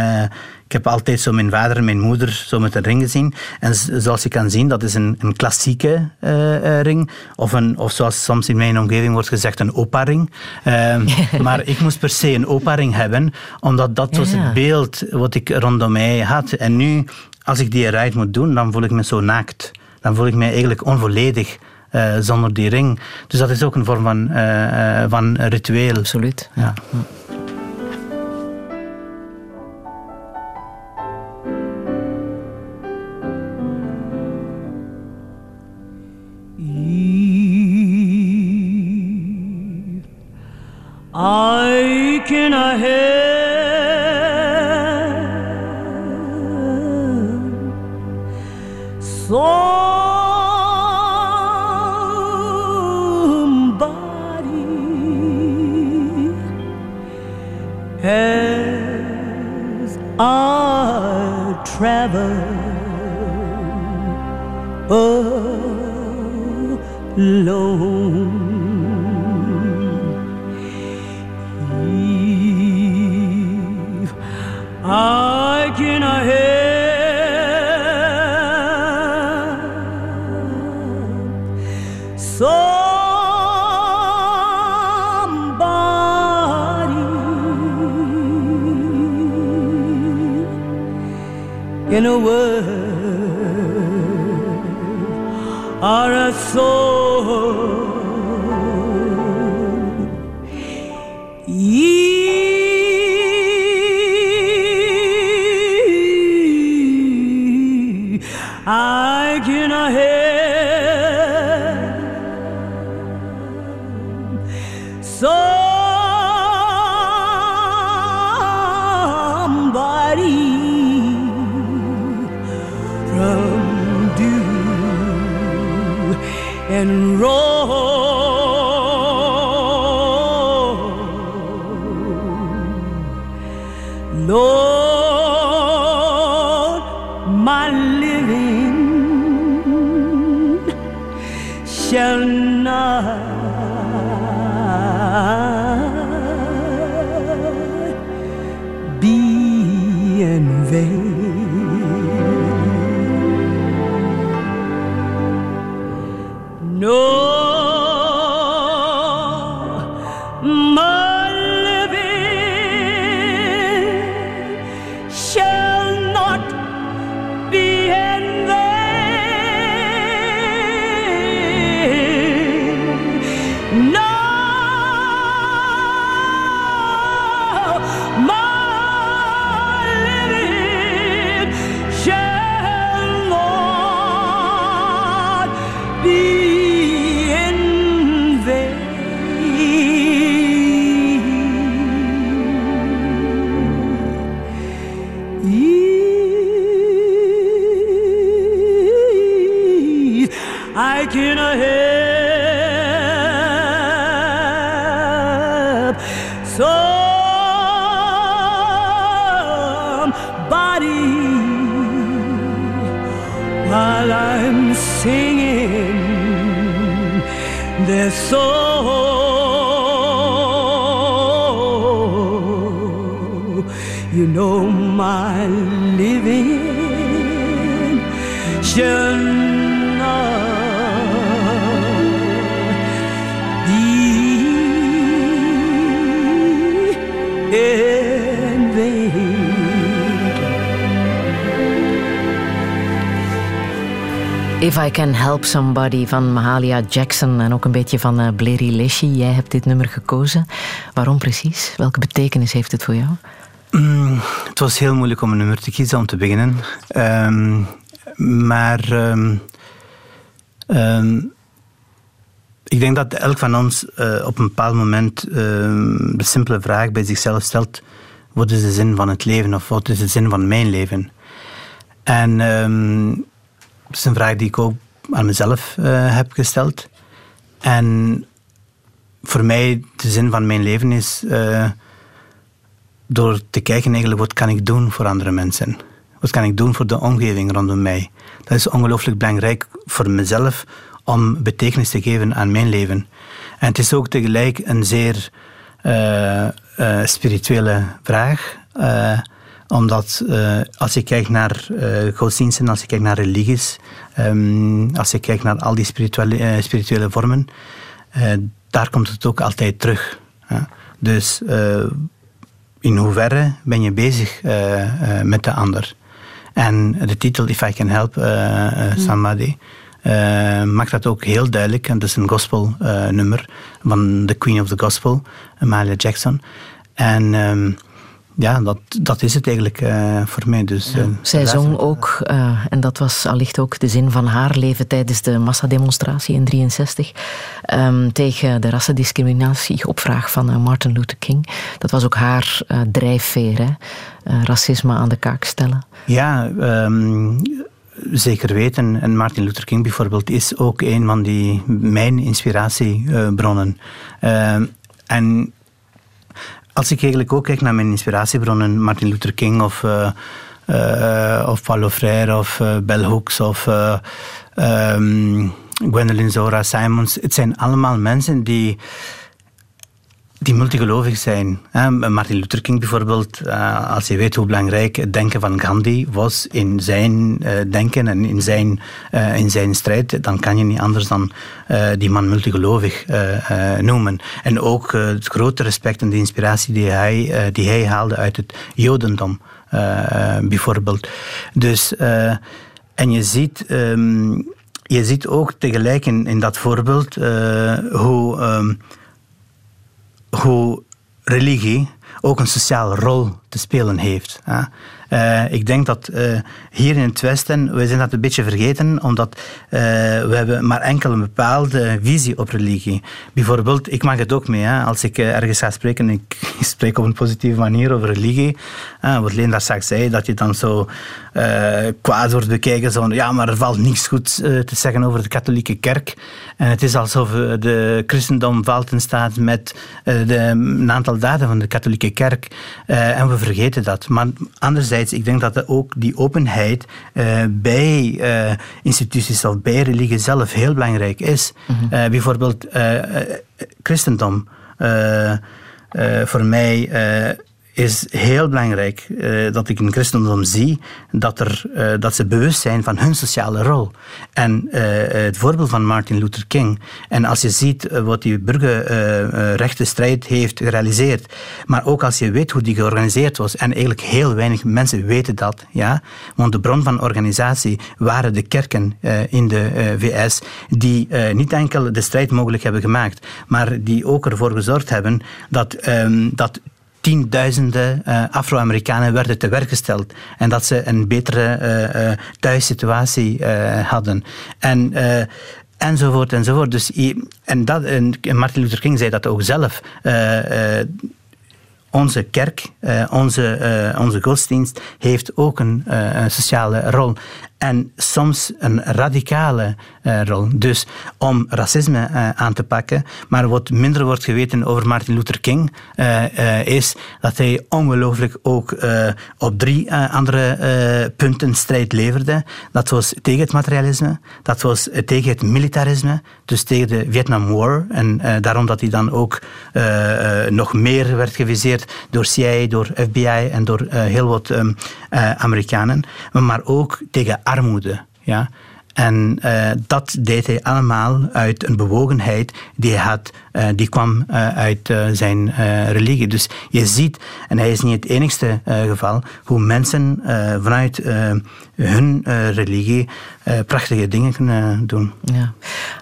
ik heb altijd zo mijn vader en mijn moeder zo met een ring gezien. En zoals je kan zien, dat is een, een klassieke uh, ring. Of, een, of zoals soms in mijn omgeving wordt gezegd, een opa-ring. Uh, <laughs> maar ik moest per se een opa-ring hebben, omdat dat was het beeld wat ik rondom mij had. En nu, als ik die eruit moet doen, dan voel ik me zo naakt. Dan voel ik me eigenlijk onvolledig. eh, zonder die ring. Dus dat is ook een vorm van, eh, eh, van ritueel. Absoluut. Ja. I can I have somebody as I travel alone. I can have somebody in a word or a soul. I Can Help Somebody van Mahalia Jackson en ook een beetje van uh, Bleri Leshy. Jij hebt dit nummer gekozen. Waarom precies? Welke betekenis heeft het voor jou? Mm, het was heel moeilijk om een nummer te kiezen om te beginnen. Um, maar um, um, ik denk dat elk van ons uh, op een bepaald moment de simpele vraag bij zichzelf stelt: wat is de zin van het leven of wat is de zin van mijn leven? En dat is een vraag die ik ook aan mezelf uh, heb gesteld. En voor mij, de zin van mijn leven is uh, door te kijken eigenlijk wat kan ik doen voor andere mensen. Wat kan ik doen voor de omgeving rondom mij. Dat is ongelooflijk belangrijk voor mezelf om betekenis te geven aan mijn leven. En het is ook tegelijk een zeer uh, spirituele vraag omdat uh, als je kijkt naar uh, godsdiensten, als je kijkt naar religies, um, als je kijkt naar al die spirituele, uh, spirituele vormen, daar komt het ook altijd terug. Ja. Dus in hoeverre ben je bezig met de ander? En de titel If I Can Help Somebody maakt dat ook heel duidelijk. En dat is een gospelnummer van The Queen of the Gospel, Amalia Jackson. En ehm, ja, dat, dat is het eigenlijk uh, voor mij. Dus, uh, Zij zong ook, uh, en dat was allicht ook de zin van haar leven tijdens de massademonstratie in 63 um, tegen de rassendiscriminatie op vraag van Martin Luther King. Dat was ook haar drijfveer, hè? racisme aan de kaak stellen. Ja, um, zeker weten. En Martin Luther King bijvoorbeeld is ook een van die, mijn inspiratiebronnen. en als ik eigenlijk ook kijk naar mijn inspiratiebronnen, Martin Luther King of, uh, of Paulo Freire of uh, Bell Hooks of um, Gwendolyn Zora Simons. Het zijn allemaal mensen die die multigelovig zijn. Martin Luther King bijvoorbeeld, eh, als je weet hoe belangrijk het denken van Gandhi was in zijn eh, denken en in zijn, eh, in zijn strijd, dan kan je niet anders dan die man multigelovig noemen. En ook het grote respect en de inspiratie die hij, die hij haalde uit het Jodendom, bijvoorbeeld. Dus, en je ziet. Ehm, je ziet ook tegelijk in, in dat voorbeeld hoe ehm, hoe religie ook een sociale rol te spelen heeft. Uh, ik denk dat uh, hier in het Westen, we zijn dat een beetje vergeten, omdat uh, we hebben maar enkel een bepaalde visie op religie. Bijvoorbeeld, ik mag het ook mee, hè, als ik ergens ga spreken, ik <laughs> spreek op een positieve manier over religie, wat Leen daar straks zei, dat je dan zo kwaad wordt bekijken, zo ja, maar er valt niets goed te zeggen over de katholieke kerk. En het is alsof de christendom valt in staat met de, een aantal daden van de katholieke kerk. en we vergeten dat. Maar anderzijds ik denk dat ook die openheid uh, bij uh, instituties of bij religie zelf heel belangrijk is. Mm -hmm. uh, bijvoorbeeld christendom. voor mij is heel belangrijk uh, dat ik in christendom zie dat, er, uh, dat ze bewust zijn van hun sociale rol. En uh, het voorbeeld van Martin Luther King. En als je ziet wat die burgerrechtenstrijd heeft gerealiseerd, maar ook als je weet hoe die georganiseerd was, en eigenlijk heel weinig mensen weten dat, ja, want de bron van organisatie waren de kerken in de VS, die niet enkel de strijd mogelijk hebben gemaakt, maar die ook ervoor gezorgd hebben dat, um, dat tienduizenden uh, Afro-Amerikanen werden te werk gesteld en dat ze een betere uh, uh, thuissituatie hadden. En enzovoort enzovoort. Dus, en, dat, en Martin Luther King zei dat ook zelf. onze kerk, onze, onze godsdienst, heeft ook een sociale rol en soms een radicale uh, rol. Dus om racisme uh, aan te pakken. Maar wat minder wordt geweten over Martin Luther King uh, is dat hij ongelooflijk ook op drie andere punten strijd leverde. Dat was tegen het materialisme, dat was tegen het militarisme, dus tegen de Vietnam War. En daarom dat hij dan ook nog meer werd geviseerd door CIA, door FBI en door heel wat um, Amerikanen. Maar ook tegen armoede. Ja? En uh, dat deed hij allemaal uit een bewogenheid die hij had, uh, die kwam uh, uit zijn religie. Dus je ziet, en hij is niet het enigste geval, hoe mensen vanuit hun religie prachtige dingen kunnen doen. Ja.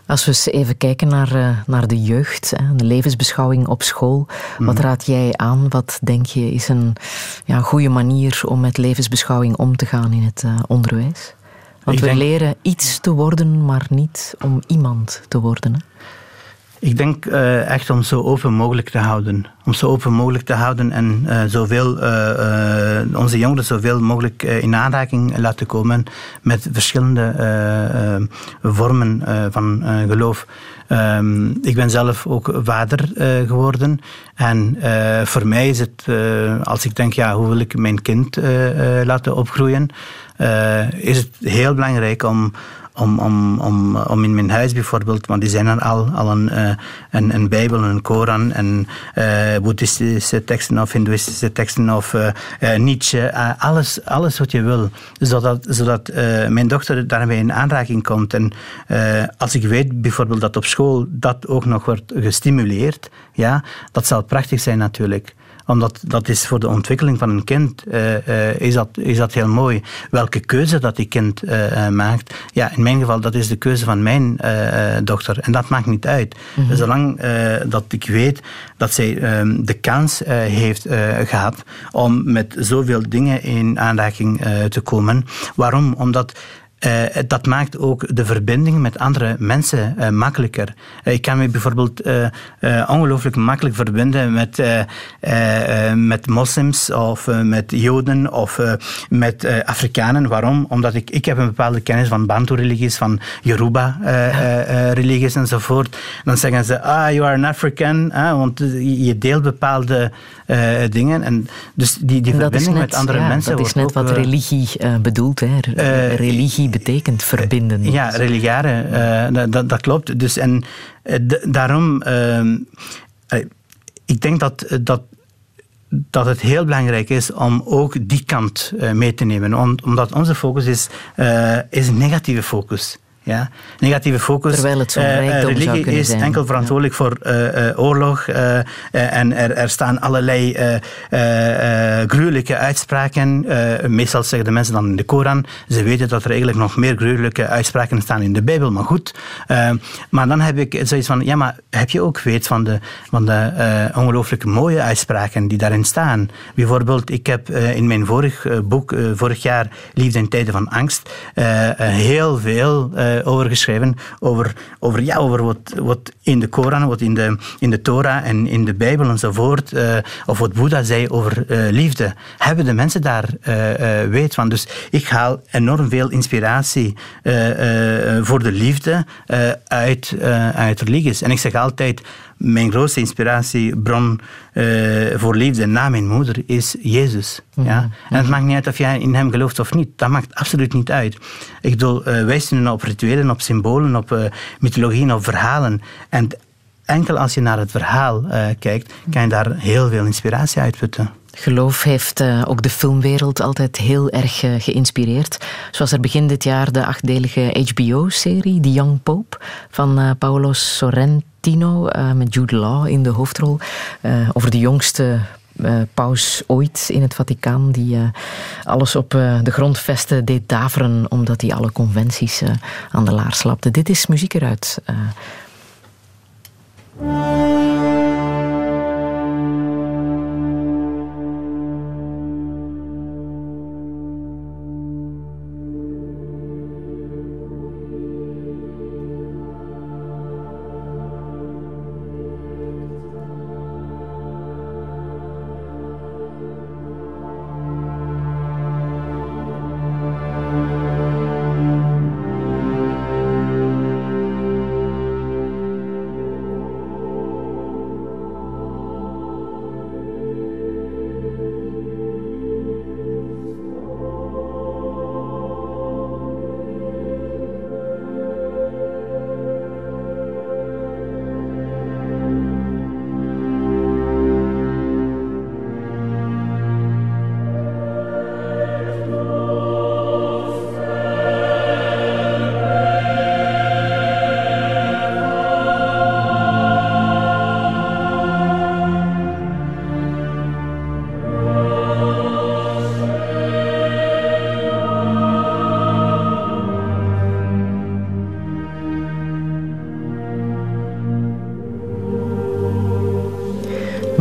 Als we eens even kijken naar, naar de jeugd, de levensbeschouwing op school, wat mhm. raad jij aan? Wat denk je is een ja, goede manier om met levensbeschouwing om te gaan in het onderwijs? Want we leren iets te worden, maar niet om iemand te worden. Hè? Ik denk uh, echt om zo open mogelijk te houden. Om zo open mogelijk te houden en uh, zoveel, uh, onze jongeren zoveel mogelijk in aanraking laten komen met verschillende vormen van geloof. Um, ik ben zelf ook vader geworden. En voor mij is het, als ik denk, ja, hoe wil ik mijn kind laten opgroeien? Uh, is het heel belangrijk om, om, om, om, om in mijn huis bijvoorbeeld, want die zijn er al, al een, uh, een, een Bijbel, een Koran en uh, boeddhistische teksten of hindoeïstische teksten of Nietzsche, alles, alles wat je wil. Zodat, zodat mijn dochter daarmee in aanraking komt. En als ik weet bijvoorbeeld dat op school dat ook nog wordt gestimuleerd, ja, dat zal prachtig zijn natuurlijk omdat dat is voor de ontwikkeling van een kind, eh, eh, is, dat, is dat heel mooi. Welke keuze dat die kind eh, maakt, ja, in mijn geval, dat is de keuze van mijn dochter. En dat maakt niet uit. Zolang eh, dat ik weet dat zij ehm, de kans heeft eh, gehad om met zoveel dingen in aanraking te komen. Waarom? Omdat eh, dat maakt ook de verbinding met andere mensen eh, makkelijker. Eh, ik kan me bijvoorbeeld ongelooflijk makkelijk verbinden met, met moslims of met joden of met Afrikanen. Waarom? Omdat ik, ik heb een bepaalde kennis van Bantu-religies, van Yoruba-religies enzovoort. Dan zeggen ze, ah, you are an African, want je deelt bepaalde dingen. En dus die, die verbinding net, met andere ja, mensen dat is net ook, wat religie bedoelt. Hè. Re- eh, betekent verbinden. ja, religiare, eh, dat, dat, klopt. Dus en eh, daarom, ehm, eh, ik denk dat, dat, dat het heel belangrijk is om ook die kant mee te nemen. Om- omdat onze focus is, is een negatieve focus. Ja? Negatieve focus. Terwijl het zo'n zou religie is zijn. enkel verantwoordelijk voor eh, oorlog. en er, er staan allerlei gruwelijke uitspraken. Meestal zeggen de mensen dan in de Koran. Ze weten dat er eigenlijk nog meer gruwelijke uitspraken staan in de Bijbel. Maar goed. Maar dan heb ik zoiets van: ja, maar heb je ook weet van de, van de ongelooflijk mooie uitspraken die daarin staan? Bijvoorbeeld, ik heb in mijn vorig boek, vorig jaar, Liefde in tijden van angst, heel veel over geschreven. Over, over, ja, over wat, wat in de Koran, wat in de, in de Torah en in de Bijbel enzovoort, eh, of wat Boeddha zei over eh, liefde. Hebben de mensen daar eh, eh, weet van? Dus ik haal enorm veel inspiratie eh, eh, voor de liefde eh, uit, eh, uit religies. En ik zeg altijd, mijn grootste inspiratiebron eh, voor liefde na mijn moeder is Jezus. Ja? En het maakt niet uit of jij in hem gelooft of niet. Dat maakt absoluut niet uit. Ik bedoel, wij zinnen op rituelen, op symbolen, op uh, mythologieën, op verhalen. En enkel als je naar het verhaal uh, kijkt, kan je daar heel veel inspiratie uit putten. Geloof heeft uh, ook de filmwereld altijd heel erg uh, geïnspireerd. Zoals er begin dit jaar de achtdelige HBO-serie The Young Pope van uh, Paolo Sorrentino met Jude Law in de hoofdrol over de jongste uh, paus ooit in het Vaticaan, die alles op uh, de grondvesten deed daveren omdat hij alle conventies aan de laars slapte. Dit is muziek eruit.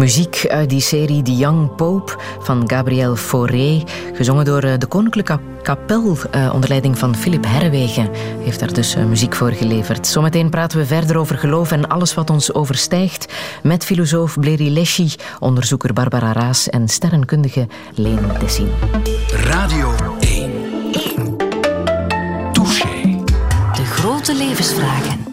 Muziek uit die serie The Young Pope van Gabriel Fauré, gezongen door de Koninklijke Kapel onder leiding van Philip Herwegen, heeft daar dus muziek voor geleverd. Zometeen praten we verder over geloof en alles wat ons overstijgt met filosoof Bleri Leschi, onderzoeker Barbara Raas en sterrenkundige Leen Dessin. Radio 1. 1. Touché. De grote levensvragen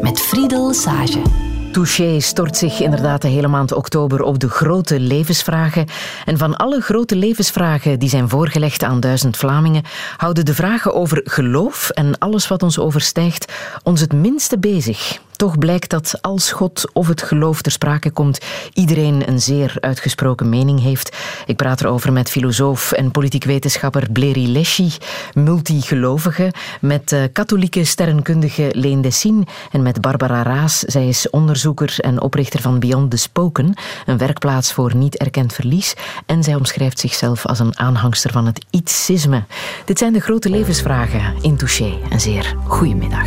met Friedel Sage. Touché stort zich inderdaad de hele maand oktober op de grote levensvragen. En van alle grote levensvragen die zijn voorgelegd aan duizend Vlamingen, houden de vragen over geloof en alles wat ons overstijgt ons het minste bezig. Toch blijkt dat als God of het geloof ter sprake komt, iedereen een zeer uitgesproken mening heeft. Ik praat erover met filosoof en politiek wetenschapper Bleri Leschi, multigelovige, met uh, katholieke sterrenkundige Leen Dessine en met Barbara Raas. Zij is onderzoeker en oprichter van Beyond the Spoken, een werkplaats voor niet erkend verlies. En zij omschrijft zichzelf als een aanhangster van het ietsisme. Dit zijn de grote levensvragen in Touché. Een zeer goedemiddag.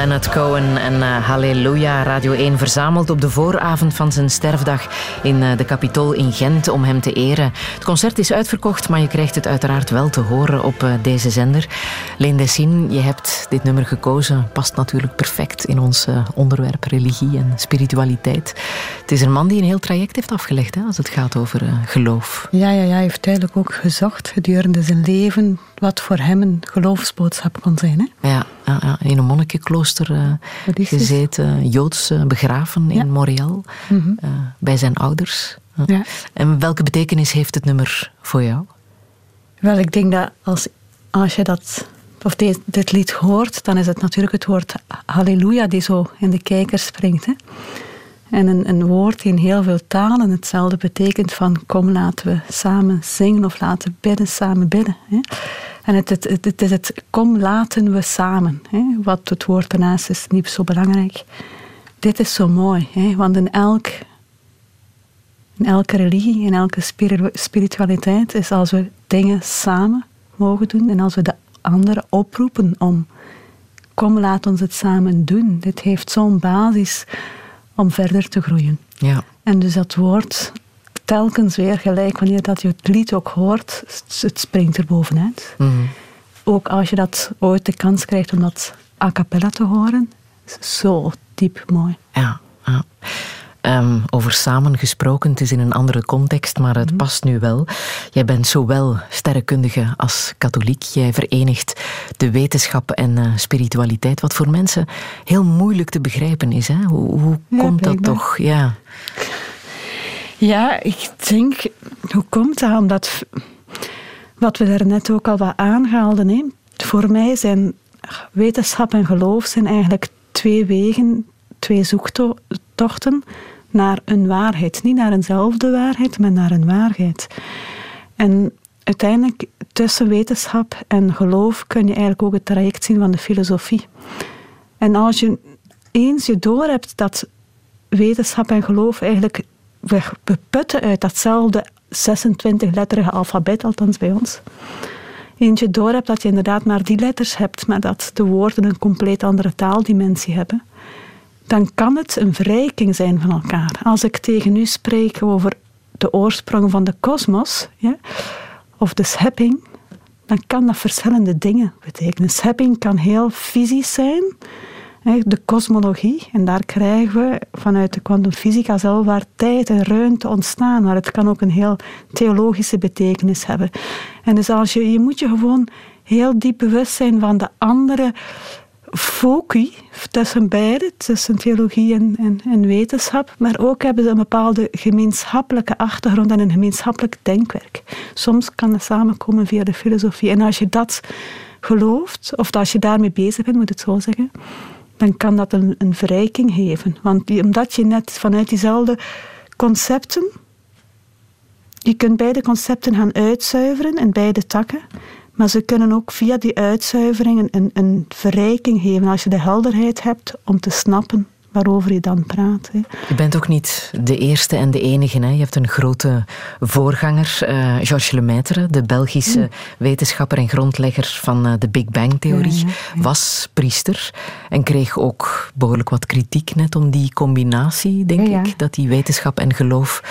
Leonard Cohen en uh, Halleluja Radio 1 verzameld op de vooravond van zijn sterfdag in uh, de Capitool in Gent om hem te eren. Het concert is uitverkocht, maar je krijgt het uiteraard wel te horen op uh, deze zender. Leen Dessine, je hebt dit nummer gekozen. Past natuurlijk perfect in ons onderwerp religie en spiritualiteit. Het is een man die een heel traject heeft afgelegd hè, als het gaat over geloof. Ja, ja, ja, hij heeft duidelijk ook gezocht gedurende zijn leven wat voor hem een geloofsboodschap kon zijn. Hè? Ja, in een monnikenklooster uh, gezeten, Joods uh, begraven in Montreal, mm -hmm. uh, bij zijn ouders. Ja. En welke betekenis heeft het nummer voor jou? Wel, ik denk dat als, als je dat, of dit, dit lied hoort, dan is het natuurlijk het woord halleluja die zo in de kijker springt. Hè? En een, een woord in heel veel talen hetzelfde betekent van kom laten we samen zingen of laten bidden, samen bidden. Hè? En het, het, het, het is het kom laten we samen. Hè? Wat het woord daarnaast is niet zo belangrijk. Dit is zo mooi, hè? want in, elk, in elke religie, in elke spiritualiteit is als we dingen samen mogen doen en als we de anderen oproepen om kom laat ons het samen doen. Dit heeft zo'n basis om verder te groeien. Ja. En dus dat woord telkens weer gelijk wanneer dat je het lied ook hoort, het springt er bovenuit. Mhm. Ook als je dat ooit de kans krijgt om dat a cappella te horen, is zo diep mooi. Ja, ja. Ehm, over samen gesproken, het is in een andere context, maar het past nu wel. Jij bent zowel sterrenkundige als katholiek. Jij verenigt de wetenschap en uh, spiritualiteit, wat voor mensen heel moeilijk te begrijpen is. Hè? Hoe, hoe Ja, komt dat blijkbaar. toch? Ja. Ja, ik denk, hoe komt dat? Omdat, wat we daarnet ook al wat aanhaalden, hè? voor mij zijn wetenschap en geloof zijn eigenlijk twee wegen, twee zoektochten naar een waarheid. Niet naar eenzelfde waarheid, maar naar een waarheid. En uiteindelijk, tussen wetenschap en geloof kun je eigenlijk ook het traject zien van de filosofie. En als je eens je doorhebt dat wetenschap en geloof eigenlijk we beputten uit datzelfde 26-letterige alfabet, althans bij ons. Eens je door hebt dat je inderdaad maar die letters hebt, maar dat de woorden een compleet andere taaldimensie hebben, dan kan het een verrijking zijn van elkaar. Als ik tegen u spreek over de oorsprong van de kosmos, ja, of de schepping, dan kan dat verschillende dingen betekenen. Schepping kan heel fysisch zijn, de kosmologie, en daar krijgen we vanuit de kwantumfysica zelf waar tijd en ruimte ontstaan, maar het kan ook een heel theologische betekenis hebben. En dus als je, je moet je gewoon heel diep bewust zijn van de andere foci tussen beide, tussen theologie en, en, en wetenschap, maar ook hebben ze een bepaalde gemeenschappelijke achtergrond en een gemeenschappelijk denkwerk. Soms kan dat samenkomen via de filosofie. En als je dat gelooft, of als je daarmee bezig bent, moet ik het zo zeggen, dan kan dat een, een verrijking geven. Want omdat je net vanuit diezelfde concepten, je kunt beide concepten gaan uitzuiveren in beide takken, maar ze kunnen ook via die uitzuivering een, een verrijking geven als je de helderheid hebt om te snappen waarover je dan praat. Hè. Je bent ook niet de eerste en de enige. Hè? Je hebt een grote voorganger, eh, Georges Lemaitre, de Belgische wetenschapper en grondlegger van eh, de Big Bang-theorie, Ja, ja, was priester en kreeg ook behoorlijk wat kritiek net om die combinatie, denk ik, dat die wetenschap en geloof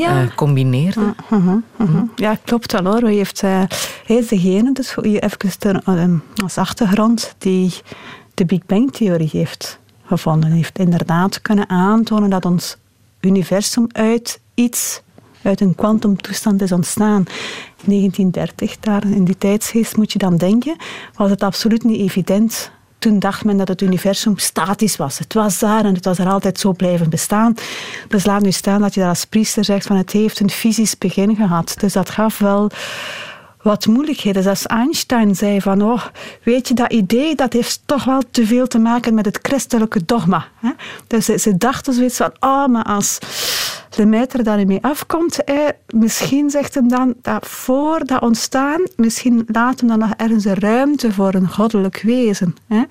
eh, combineerde. Mhm, mhm. Ja, klopt wel hoor. Hij, heeft, hij is degene, dus even ter- als achtergrond, die de Big Bang-theorie heeft gevonden. Heeft inderdaad kunnen aantonen dat ons universum uit iets, uit een kwantumtoestand is ontstaan. In 1930, daar in die tijdsgeest moet je dan denken, was het absoluut niet evident toen dacht men dat het universum statisch was. Het was daar en het was er altijd zo blijven bestaan. Dus laat nu staan dat je daar als priester zegt van het heeft een fysisch begin gehad. Dus dat gaf wel wat moeilijkheden. Als Einstein zei van, oh, weet je, dat idee dat heeft toch wel te veel te maken met het christelijke dogma. Hè? Dus ze, dachten zoiets van, oh, maar als daar niet mee afkomt, misschien zegt hem dan dat voor dat ontstaan, misschien laten we dan nog ergens ruimte voor een goddelijk wezen. Hè?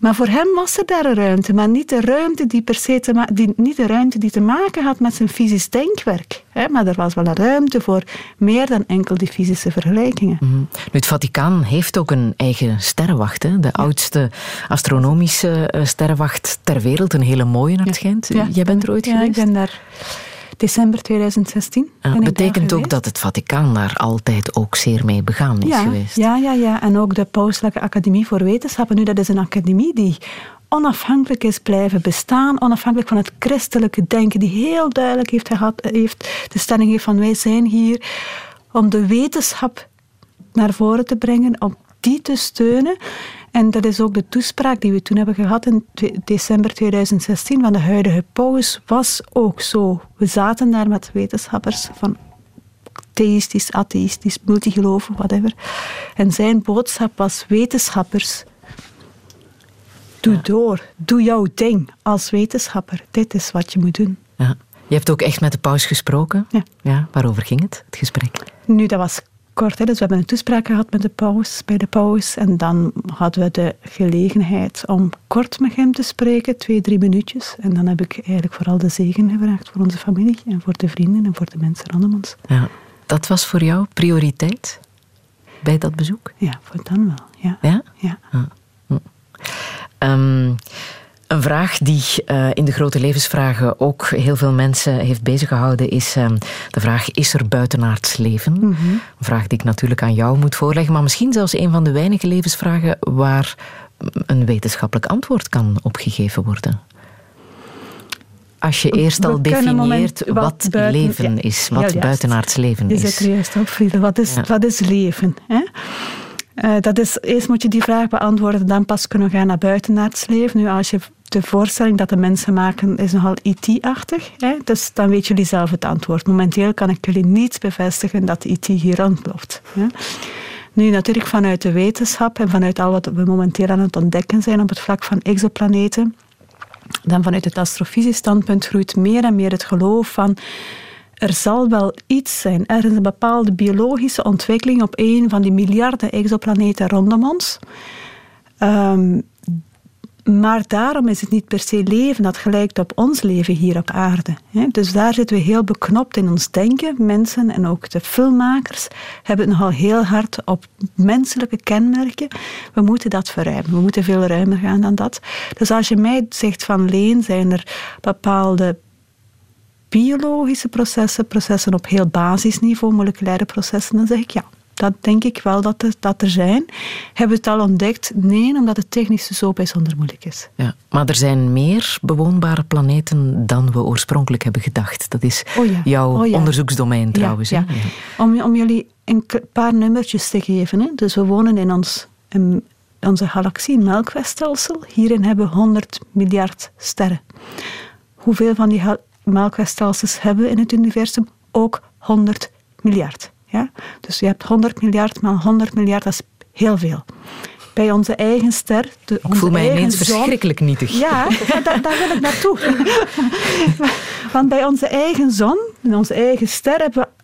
Maar voor hem was er daar een ruimte, maar niet de ruimte die per se te die, niet de ruimte die te maken had met zijn fysisch denkwerk. Hè? Maar er was wel een ruimte voor meer dan enkel die fysische vergelijkingen. Mhm. Nu, het Vaticaan heeft ook een eigen sterrenwacht. Hè? De oudste astronomische eh, sterrenwacht ter wereld. Een hele mooie, naar het schijnt. Ja. Jij bent er ooit ja, geweest? ik ben daar december 2016. Ja, ben ik daar betekent ook dat het Vaticaan daar altijd ook zeer mee begaan is ja, geweest. Ja, ja, ja. En ook de Pauselijke Academie voor Wetenschappen. Nu, dat is een academie die onafhankelijk is blijven bestaan, onafhankelijk van het christelijke denken, die heel duidelijk heeft, gehad, heeft de stelling heeft van wij zijn hier om de wetenschap naar voren te brengen, om die te steunen. En dat is ook de toespraak die we toen hebben gehad in december 2016 van de huidige paus, was ook zo. We zaten daar met wetenschappers van theïstisch, atheïstisch, multigelovig, whatever. En zijn boodschap was wetenschappers. Doe door, doe jouw ding als wetenschapper. Dit is wat je moet doen. Ja. Je hebt ook echt met de paus gesproken? Ja. ja. Waarover ging het, het gesprek? Nu, dat was kort. Hè. Dus we hebben een toespraak gehad met de paus, bij de paus. En dan hadden we de gelegenheid om kort met hem te spreken, twee, drie minuutjes. En dan heb ik eigenlijk vooral de zegen gevraagd voor onze familie en voor de vrienden en voor de mensen rondom ons. Ja. Dat was voor jou prioriteit bij dat bezoek? Ja, voor dan wel. Ja. Ja? ja. Um, een vraag die uh, in de grote levensvragen ook heel veel mensen heeft beziggehouden is um, de vraag: is er buitenaards leven? Mm -hmm. Een vraag die ik natuurlijk aan jou moet voorleggen, maar misschien zelfs een van de weinige levensvragen waar een wetenschappelijk antwoord kan opgegeven worden. Als je eerst al definieert wat, wat buiten, leven ja, is, wat ja, buitenaards leven je is. Je zet er juist op, Friede. Wat is, ja. wat is leven? Hè? Uh, dat is, eerst moet je die vraag beantwoorden, dan pas kunnen we gaan naar buitenaards leven. Nu, als je de voorstelling dat de mensen maken is nogal IT-achtig, dus dan weten jullie zelf het antwoord. Momenteel kan ik jullie niet bevestigen dat IT hier rondloopt. Hè? Nu, natuurlijk vanuit de wetenschap en vanuit al wat we momenteel aan het ontdekken zijn op het vlak van exoplaneten, dan vanuit het astrofysisch standpunt groeit meer en meer het geloof van er zal wel iets zijn. Er is een bepaalde biologische ontwikkeling op een van die miljarden exoplaneten rondom ons. Um, maar daarom is het niet per se leven dat gelijkt op ons leven hier op aarde. Dus daar zitten we heel beknopt in ons denken. Mensen en ook de filmmakers hebben het nogal heel hard op menselijke kenmerken. We moeten dat verruimen. We moeten veel ruimer gaan dan dat. Dus als je mij zegt van Leen, zijn er bepaalde biologische processen, processen op heel basisniveau, moleculaire processen, dan zeg ik ja. Dat denk ik wel dat er, dat er zijn. Hebben we het al ontdekt? Nee, omdat het technisch zo bijzonder moeilijk is. Ja, maar er zijn meer bewoonbare planeten dan we oorspronkelijk hebben gedacht. Dat is oh ja. jouw oh ja. onderzoeksdomein trouwens. Ja, om, om jullie een paar nummertjes te geven. Hè. Dus we wonen in ons, in onze galaxie, een melkwegstelsel. Hierin hebben we 100 miljard sterren. Hoeveel van die melkwegstelsels hebben we in het universum? Ook 100 miljard. Ja? Dus je hebt 100 miljard maal 100 miljard, dat is heel veel. Bij onze eigen ster... De, ik voel mij ineens zon, verschrikkelijk nietig. Ja, daar, daar wil ik naartoe. <laughs> <laughs> Want bij onze eigen zon, in onze eigen ster, hebben we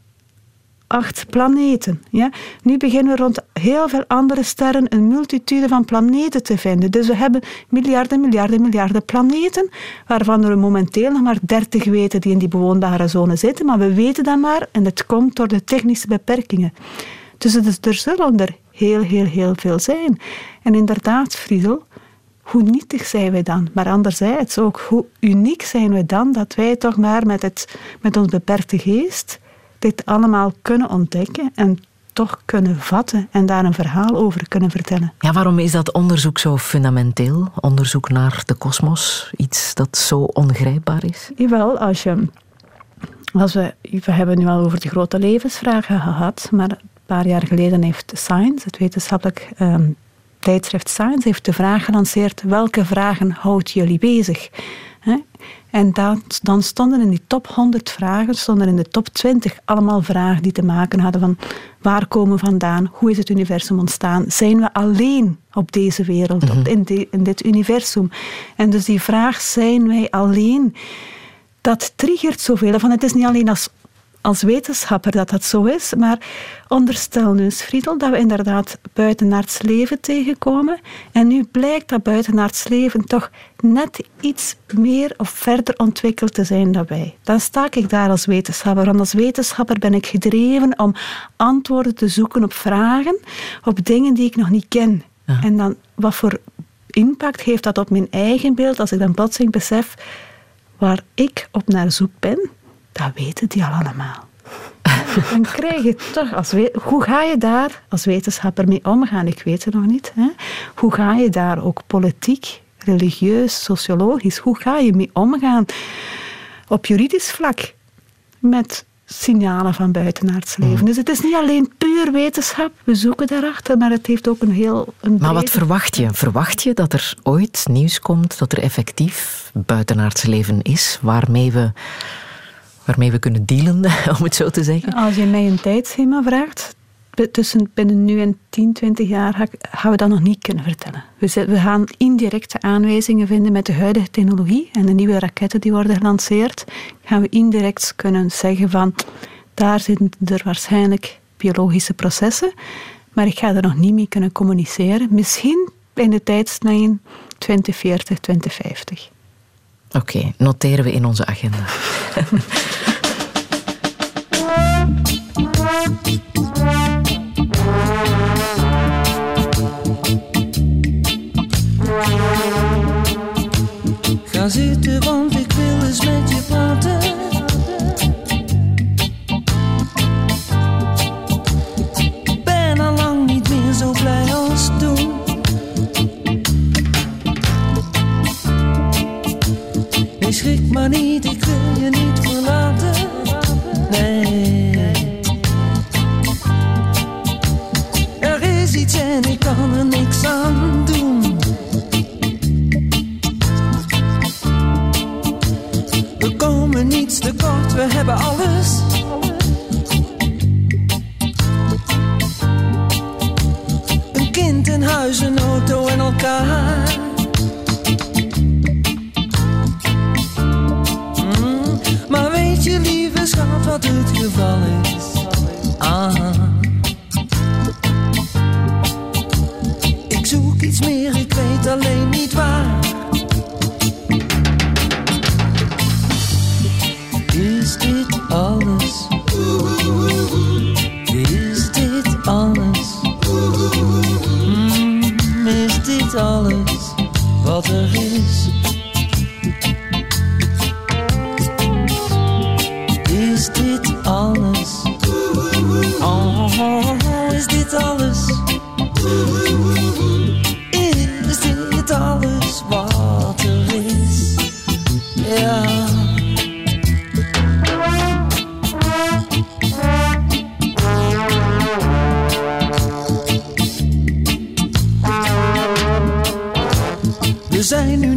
acht planeten. Ja? Nu beginnen we rond heel veel andere sterren een multitude van planeten te vinden. Dus we hebben miljarden, miljarden, miljarden planeten, waarvan we momenteel nog maar 30 weten die in die bewoonbare zone zitten. Maar we weten dat maar en het komt door de technische beperkingen. Dus er zullen er heel, heel, heel veel zijn. En inderdaad, Friedel, hoe nietig zijn wij dan? Maar anderzijds ook, hoe uniek zijn we dan dat wij toch maar met, het, met ons beperkte geest dit allemaal kunnen ontdekken en toch kunnen vatten en daar een verhaal over kunnen vertellen. Ja, waarom is dat onderzoek zo fundamenteel? Onderzoek naar de kosmos, iets dat zo ongrijpbaar is? Jawel, als je, als we, we hebben nu al over de grote levensvragen gehad, maar een paar jaar geleden heeft Science, het wetenschappelijk um, tijdschrift Science, heeft de vraag gelanceerd: welke vragen houdt jullie bezig? En dan, dan stonden in die top 100 vragen, stonden in de top 20 allemaal vragen die te maken hadden van waar komen we vandaan, hoe is het universum ontstaan, zijn we alleen op deze wereld, mm -hmm. in, in dit universum. En dus die vraag, zijn wij alleen, dat triggert zoveel. Van het is niet alleen als als wetenschapper dat dat zo is. Maar onderstel nu eens, Friedel, dat we inderdaad buitenaards leven tegenkomen. En nu blijkt dat buitenaards leven toch net iets meer of verder ontwikkeld te zijn dan wij. Dan sta ik daar als wetenschapper. Want als wetenschapper ben ik gedreven om antwoorden te zoeken op vragen, op dingen die ik nog niet ken. Ja. En dan, wat voor impact heeft dat op mijn eigen beeld als ik dan plotseling besef waar ik op naar zoek ben? Dat weten die al allemaal. Dan krijg je toch als hoe ga je daar als wetenschapper mee omgaan? Ik weet het nog niet. Hè? Hoe ga je daar ook politiek, religieus, sociologisch, hoe ga je mee omgaan op juridisch vlak met signalen van buitenaards leven. Dus het is niet alleen puur wetenschap, we zoeken daarachter, maar het heeft ook een heel... Een maar wat verwacht je? Verwacht je dat er ooit nieuws komt dat er effectief buitenaards leven is, waarmee we waarmee we kunnen dealen, <laughs> om het zo te zeggen? Als je mij een tijdschema vraagt, tussen binnen nu en 10, 20 jaar gaan we dat nog niet kunnen vertellen. We gaan indirecte aanwijzingen vinden met de huidige technologie en de nieuwe raketten die worden gelanceerd. Gaan we indirect kunnen zeggen van daar zitten er waarschijnlijk biologische processen, maar ik ga er nog niet mee kunnen communiceren. Misschien in de tijdslijn 2040, 2050. Oké, noteren we in onze agenda. Ga zitten, schrik maar niet, ik wil je niet verlaten. Nee. Er is iets en ik kan er niks aan doen. We komen niets tekort, we hebben alles. Een kind, een huis, een auto en elkaar. Lieve schat, wat het geval is? Ah. Ik zoek iets meer, ik weet alleen niet waar. Is dit alles? Is dit alles? Mm, is dit alles wat er? Is alles? Oh, is dit alles? Is dit alles wat er is? Ja. We zijn nu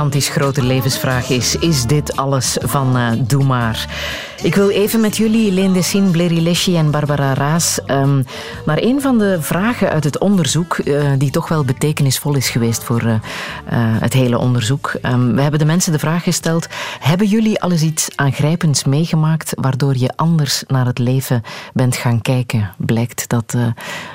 gigantisch grote levensvraag is, is dit alles van eh Doe maar. Ik wil even met jullie, Leen Dessine, Bleri Leschi en Barbara Raas, um, naar een van de vragen uit het onderzoek, uh, die toch wel betekenisvol is geweest voor uh, uh, het hele onderzoek. Um, we hebben de mensen de vraag gesteld, hebben jullie al iets aangrijpends meegemaakt waardoor je anders naar het leven bent gaan kijken? Blijkt dat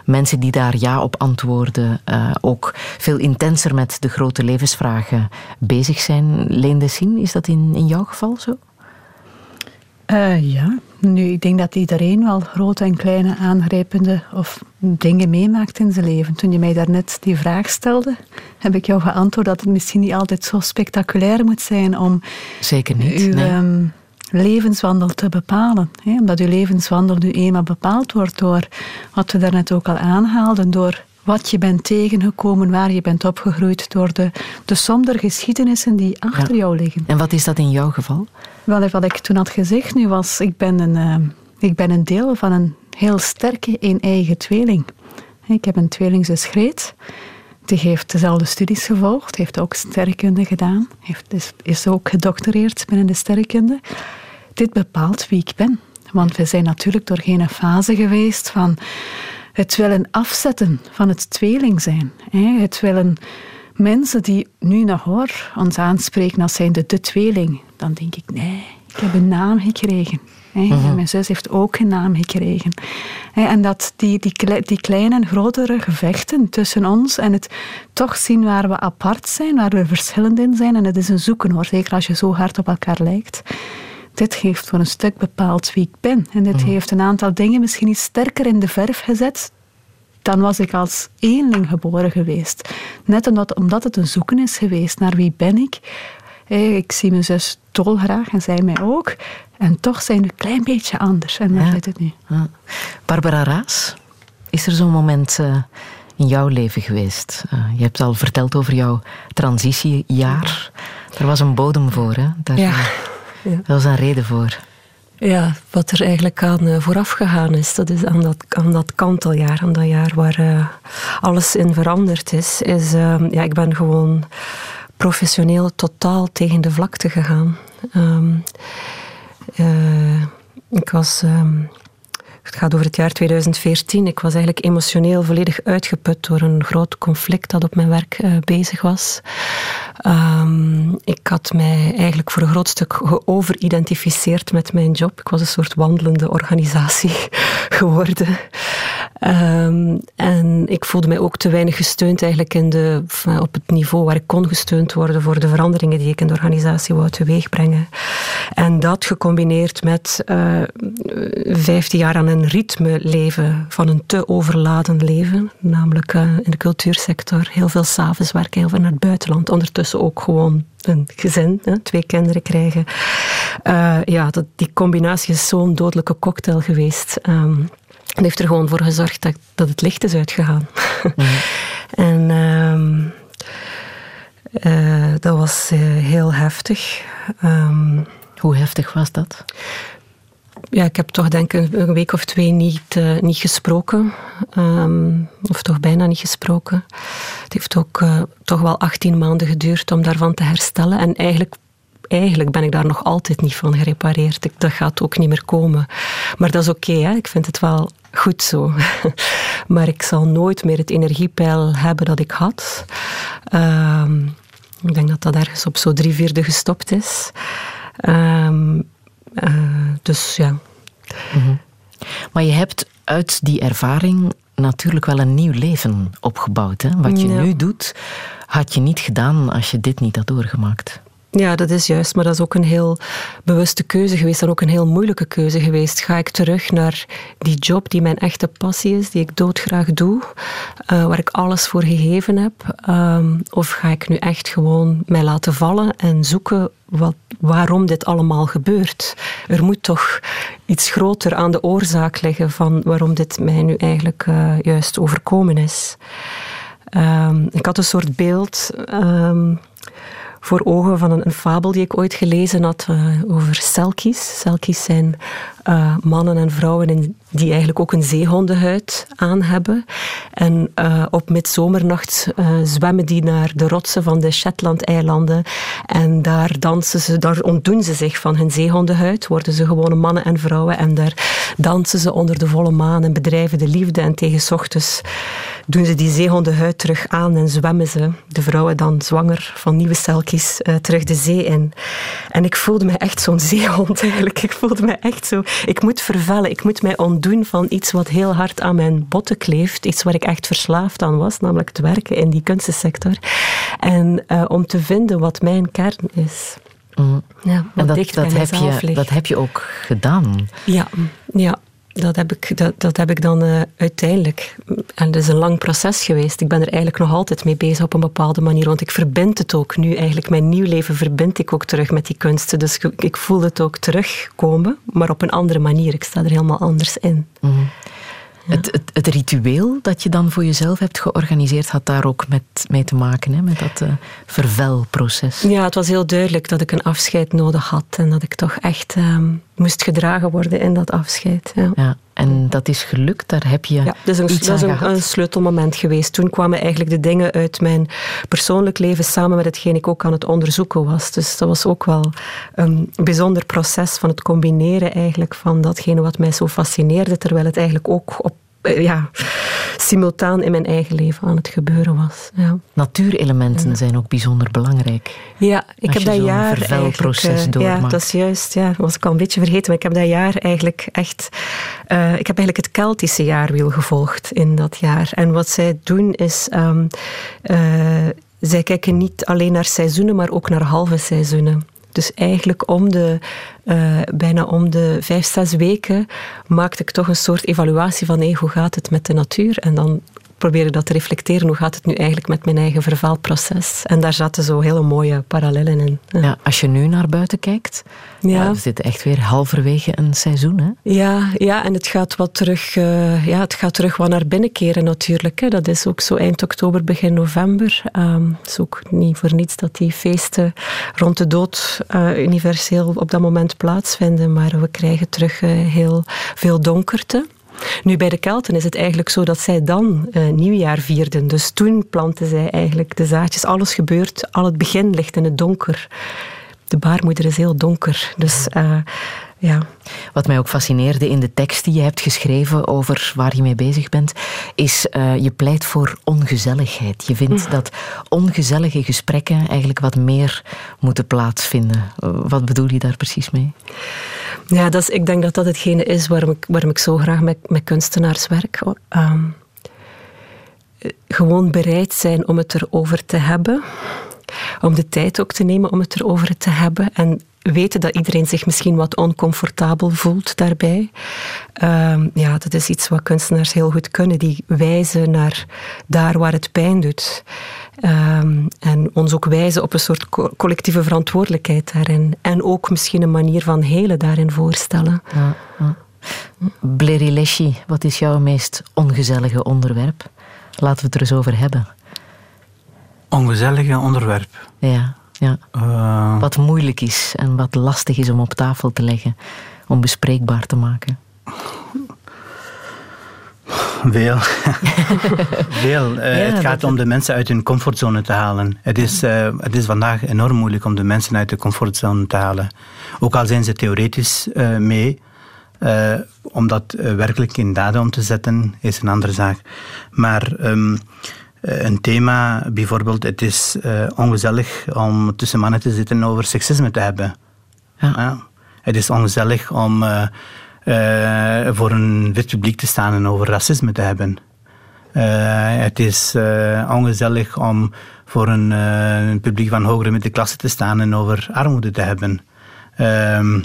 mensen die daar ja op antwoorden ook veel intenser met de grote levensvragen bezig zijn. Leen Dessine, is dat in, in jouw geval zo? Uh, ja, nu, ik denk dat iedereen wel grote en kleine aangrijpende of dingen meemaakt in zijn leven. Toen je mij daarnet die vraag stelde, heb ik jou geantwoord dat het misschien niet altijd zo spectaculair moet zijn om Zeker niet, uw nee. um, levenswandel te bepalen. Hè? Omdat uw levenswandel nu eenmaal bepaald wordt door wat we daarnet ook al aanhaalden, door wat je bent tegengekomen, waar je bent opgegroeid, door de, de som der geschiedenissen die achter ja. jou liggen. En wat is dat in jouw geval? Wel, wat ik toen had gezegd nu was, ik ben een, uh, ik ben een deel van een heel sterke een-eigen tweeling. Ik heb een tweelingzus Greet. Die heeft dezelfde studies gevolgd, heeft ook sterrenkunde gedaan, heeft, is, is ook gedoctoreerd binnen de sterrenkunde. Dit bepaalt wie ik ben. Want we zijn natuurlijk door geen fase geweest van het willen afzetten van het tweeling zijn. Het willen mensen die nu nog hoor ons aanspreken als zijnde de tweeling, dan denk ik, nee, ik heb een naam gekregen. En mijn zus heeft ook een naam gekregen. En dat die, die, die kleine en grotere gevechten tussen ons en het toch zien waar we apart zijn, waar we verschillend in zijn. En het is een zoeken hoor, zeker als je zo hard op elkaar lijkt. Dit heeft voor een stuk bepaald wie ik ben. En dit heeft een aantal dingen misschien iets sterker in de verf gezet dan was ik als eenling geboren geweest. Net omdat, omdat het een zoeken is geweest naar wie ben ik. Ik zie mijn zus dolgraag en zij mij ook. En toch zijn we een klein beetje anders. En waar ja. zit het nu? Ja. Barbara Raas, is er zo'n moment uh, in jouw leven geweest? Uh, je hebt al verteld over jouw transitiejaar. Er was een bodem voor, hè? Daar, ja. Ja. Er was een reden voor. Ja, wat er eigenlijk aan uh, vooraf gegaan is, dat is aan dat, aan dat kanteljaar, aan dat jaar waar uh, alles in veranderd is, is uh, ja, ik ben gewoon professioneel totaal tegen de vlakte gegaan. Um, ik was... Um, het gaat over het jaar 2014. Ik was eigenlijk emotioneel volledig uitgeput door een groot conflict dat op mijn werk bezig was. Um, ik had mij eigenlijk voor een groot stuk geoveridentificeerd met mijn job. Ik was een soort wandelende organisatie <laughs> geworden. Um, en ik voelde mij ook te weinig gesteund eigenlijk in de, op het niveau waar ik kon gesteund worden voor de veranderingen die ik in de organisatie wou teweegbrengen. En dat gecombineerd met uh, 15 jaar aan een ritme leven, van een te overladen leven, namelijk uh, in de cultuursector, heel veel s'avonds werken, heel veel naar het buitenland, ondertussen ook gewoon een gezin, hè, twee kinderen krijgen. Uh, ja, dat, die combinatie is zo'n dodelijke cocktail geweest. Um, dat heeft er gewoon voor gezorgd dat, dat het licht is uitgegaan. Mm. <laughs> en um, uh, dat was uh, heel heftig. Um, Hoe heftig was dat? Ja, ik heb toch denk ik een week of twee niet, uh, niet gesproken. Um, of toch bijna niet gesproken. Het heeft ook uh, toch wel 18 maanden geduurd om daarvan te herstellen. En eigenlijk, eigenlijk ben ik daar nog altijd niet van gerepareerd. Dat gaat ook niet meer komen. Maar dat is oké, ik vind het wel goed zo. <laughs> maar ik zal nooit meer het energiepeil hebben dat ik had. Um, ik denk dat dat ergens op zo drie vierde gestopt is. Um, uh, dus ja. Mm-hmm. Maar je hebt uit die ervaring natuurlijk wel een nieuw leven opgebouwd. Hè? Wat je ja. nu doet, had je niet gedaan als je dit niet had doorgemaakt. Ja, dat is juist. Maar dat is ook een heel bewuste keuze geweest. En ook een heel moeilijke keuze geweest. Ga ik terug naar die job die mijn echte passie is, die ik doodgraag doe, uh, waar ik alles voor gegeven heb? Um, of ga ik nu echt gewoon mij laten vallen en zoeken wat, waarom dit allemaal gebeurt? Er moet toch iets groter aan de oorzaak liggen van waarom dit mij nu eigenlijk uh, juist overkomen is. Um, ik had een soort beeld. Um, voor ogen van een, fabel die ik ooit gelezen had uh, over selkies. Selkies zijn uh, mannen en vrouwen die eigenlijk ook een zeehondenhuid aan hebben. En uh, op midzomernacht zwemmen die naar de rotsen van de Shetland-eilanden. En daar dansen ze, daar ontdoen ze zich van hun zeehondenhuid, worden ze gewone mannen en vrouwen. En daar dansen ze onder de volle maan en bedrijven de liefde. En tegen ochtends doen ze die zeehondenhuid terug aan en zwemmen ze, de vrouwen dan zwanger van nieuwe selkies, terug de zee in. En ik voelde me echt zo'n <laughs> zeehond eigenlijk. Ik voelde me echt zo... Ik moet vervellen, ik moet mij ontdoen van iets wat heel hard aan mijn botten kleeft. Iets waar ik echt verslaafd aan was, namelijk het werken in die kunstensector. En uh, om te vinden wat mijn kern is. Mm. Ja, en dat, dat, heb je, dat heb je ook gedaan. Ja, ja dat heb ik, dat, dat heb ik dan uh, uiteindelijk. En het is een lang proces geweest. Ik ben er eigenlijk nog altijd mee bezig op een bepaalde manier. Want ik verbind het ook nu. Eigenlijk mijn nieuw leven verbind ik ook terug met die kunsten. Dus ik, voel het ook terugkomen, maar op een andere manier. Ik sta er helemaal anders in. Mm. Het, het, het, ritueel dat je dan voor jezelf hebt georganiseerd, had daar ook met, mee te maken, hè? met dat uh, vervelproces. Ja, het was heel duidelijk dat ik een afscheid nodig had en dat ik toch echt um, moest gedragen worden in dat afscheid. Ja. ja. En dat is gelukt, daar heb je. Ja, dat is, een, dat is een, een, sleutelmoment geweest. Toen kwamen eigenlijk de dingen uit mijn persoonlijk leven samen met hetgeen ik ook aan het onderzoeken was. Dus dat was ook wel een bijzonder proces van het combineren eigenlijk van datgene wat mij zo fascineerde, terwijl het eigenlijk ook op ja, simultaan in mijn eigen leven aan het gebeuren was. Ja. Natuurelementen zijn ook bijzonder belangrijk. Ja, ik heb dat jaar eigenlijk... Uh, ja, dat is juist. Ja, dat was ik al een beetje vergeten, maar ik heb dat jaar eigenlijk echt... Uh, ik heb eigenlijk het Keltische jaarwiel gevolgd in dat jaar. En wat zij doen is... Um, uh, zij kijken niet alleen naar seizoenen, maar ook naar halve seizoenen. Dus eigenlijk om de, uh, bijna om de vijf, zes weken maakte ik toch een soort evaluatie van hey, hoe gaat het met de natuur? En dan probeerde dat te reflecteren. Hoe gaat het nu eigenlijk met mijn eigen vervalproces? En daar zaten zo hele mooie parallellen in. Ja. als je nu naar buiten kijkt, ja. we zitten echt weer halverwege een seizoen. Hè? Ja, ja, en het gaat wat terug, uh, ja, het gaat terug wat naar binnen keren natuurlijk. Hè. Dat is ook zo eind oktober, begin november. Um, het is ook niet voor niets dat die feesten rond de dood uh, universeel op dat moment plaatsvinden. Maar we krijgen terug uh, heel veel donkerte. Nu, bij de Kelten is het eigenlijk zo dat zij dan uh, nieuwjaar vierden. Dus toen planten zij eigenlijk de zaadjes. Alles gebeurt, al het begin ligt in het donker. De baarmoeder is heel donker. Dus uh, ja. Wat mij ook fascineerde in de tekst die je hebt geschreven over waar je mee bezig bent, is uh, je pleit voor ongezelligheid. Je vindt mm. dat ongezellige gesprekken eigenlijk wat meer moeten plaatsvinden. Wat bedoel je daar precies mee? Ja, dat is, ik denk dat dat hetgene is waarom ik, waarom ik zo graag met, met kunstenaars werk. Um, gewoon bereid zijn om het erover te hebben. Om de tijd ook te nemen om het erover te hebben. En weten dat iedereen zich misschien wat oncomfortabel voelt daarbij. Um, ja, dat is iets wat kunstenaars heel goed kunnen. Die wijzen naar daar waar het pijn doet. Um, en ons ook wijzen op een soort collectieve verantwoordelijkheid daarin. En ook misschien een manier van helen daarin voorstellen. Ja, ja. Wat is jouw meest ongezellige onderwerp? Laten we het er eens over hebben. Ongezellige onderwerp? Ja, ja. Uh... Wat moeilijk is en wat lastig is om op tafel te leggen, om bespreekbaar te maken. Veel. <laughs> Veel. Uh, het gaat om de mensen uit hun comfortzone te halen. Het is, uh, het is vandaag enorm moeilijk om de mensen uit de comfortzone te halen. Ook al zijn ze theoretisch uh, mee, om dat werkelijk in daden om te zetten, is een andere zaak. Maar um, een thema, bijvoorbeeld, het is ongezellig om tussen mannen te zitten over seksisme te hebben. Ja. ja. Het is ongezellig om uh, voor een wit publiek te staan en over racisme te hebben. Het is ongezellig om voor een, een, publiek van hogere middenklasse te staan en over armoede te hebben. Ehm,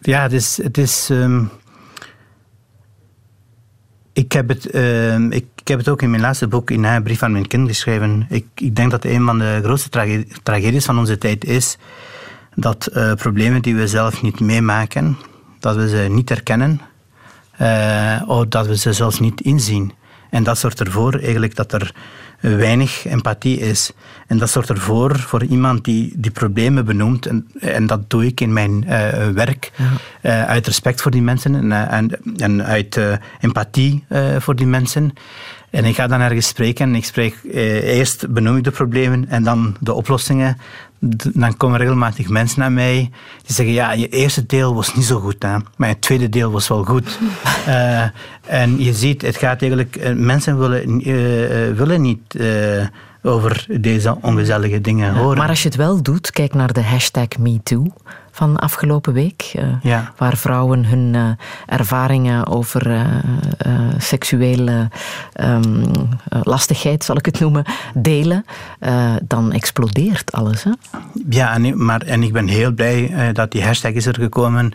ja, het is. Het is um, ik, heb het, ehm, ik, heb het ook in mijn laatste boek, in een brief aan mijn kind, geschreven. Ik, ik denk dat een van de grootste tragedies van onze tijd is dat problemen die we zelf niet meemaken, dat we ze niet herkennen, uh, of dat we ze zelfs niet inzien. En dat zorgt ervoor eigenlijk dat er weinig empathie is. En dat zorgt ervoor, voor iemand die die problemen benoemt, en, en dat doe ik in mijn uh, werk, uh, uit respect voor die mensen en, en, en uit uh, empathie voor die mensen. En ik ga dan ergens spreken en ik spreek, eerst benoem ik de problemen en dan de oplossingen dan komen regelmatig mensen naar mij die zeggen, ja, je eerste deel was niet zo goed, hè, maar je tweede deel was wel goed. uh, <laughs> en je ziet, het gaat eigenlijk, mensen willen, uh, willen niet uh, over deze ongezellige dingen horen. Maar als je het wel doet, kijk naar de hashtag MeToo van afgelopen week, uh, ja. waar vrouwen hun uh, ervaringen over uh, seksuele um, lastigheid, zal ik het noemen, delen, dan explodeert alles. Hè? Ja, en, maar, en ik ben heel blij dat die hashtag is er gekomen,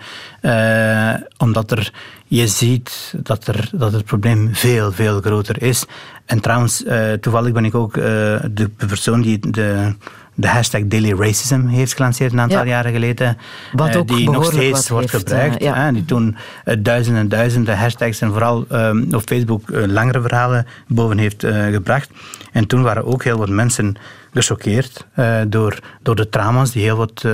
omdat er, je ziet dat, er, dat het probleem veel, veel groter is. En trouwens, toevallig ben ik ook de persoon die de de hashtag Daily Racism heeft gelanceerd een aantal ja. jaren geleden. Wat ook die nog steeds wordt heeft, gebruikt. Uh, ja. die toen duizenden en duizenden hashtags en vooral um, op Facebook langere verhalen boven heeft gebracht. En toen waren ook heel wat mensen gechoqueerd door, door de trauma's die heel wat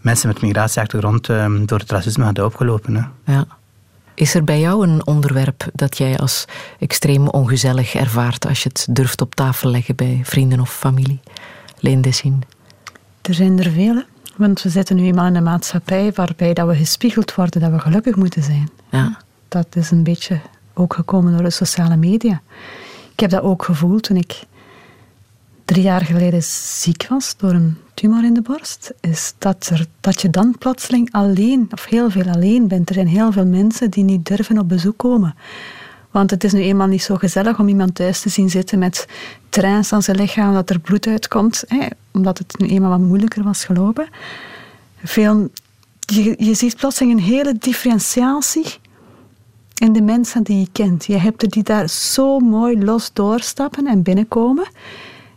mensen met migratieachtergrond ehm, door het racisme hadden opgelopen. Hè. Ja. Is er bij jou een onderwerp dat jij als extreem ongezellig ervaart als je het durft op tafel leggen bij vrienden of familie? Leendessin? Er zijn er vele. Want we zitten nu eenmaal in een maatschappij waarbij dat we gespiegeld worden dat we gelukkig moeten zijn. Ja. Dat is een beetje ook gekomen door de sociale media. Ik heb dat ook gevoeld toen ik drie jaar geleden ziek was door een tumor in de borst. Is dat, er, dat je dan plotseling alleen, of heel veel alleen bent. Er zijn heel veel mensen die niet durven op bezoek komen. Want het is nu eenmaal niet zo gezellig om iemand thuis te zien zitten met trains aan zijn lichaam, dat er bloed uitkomt, hè, omdat het nu eenmaal wat moeilijker was gelopen. Veel, je, je ziet plotseling een hele differentiatie in de mensen die je kent. Je hebt er die daar zo mooi los doorstappen en binnenkomen.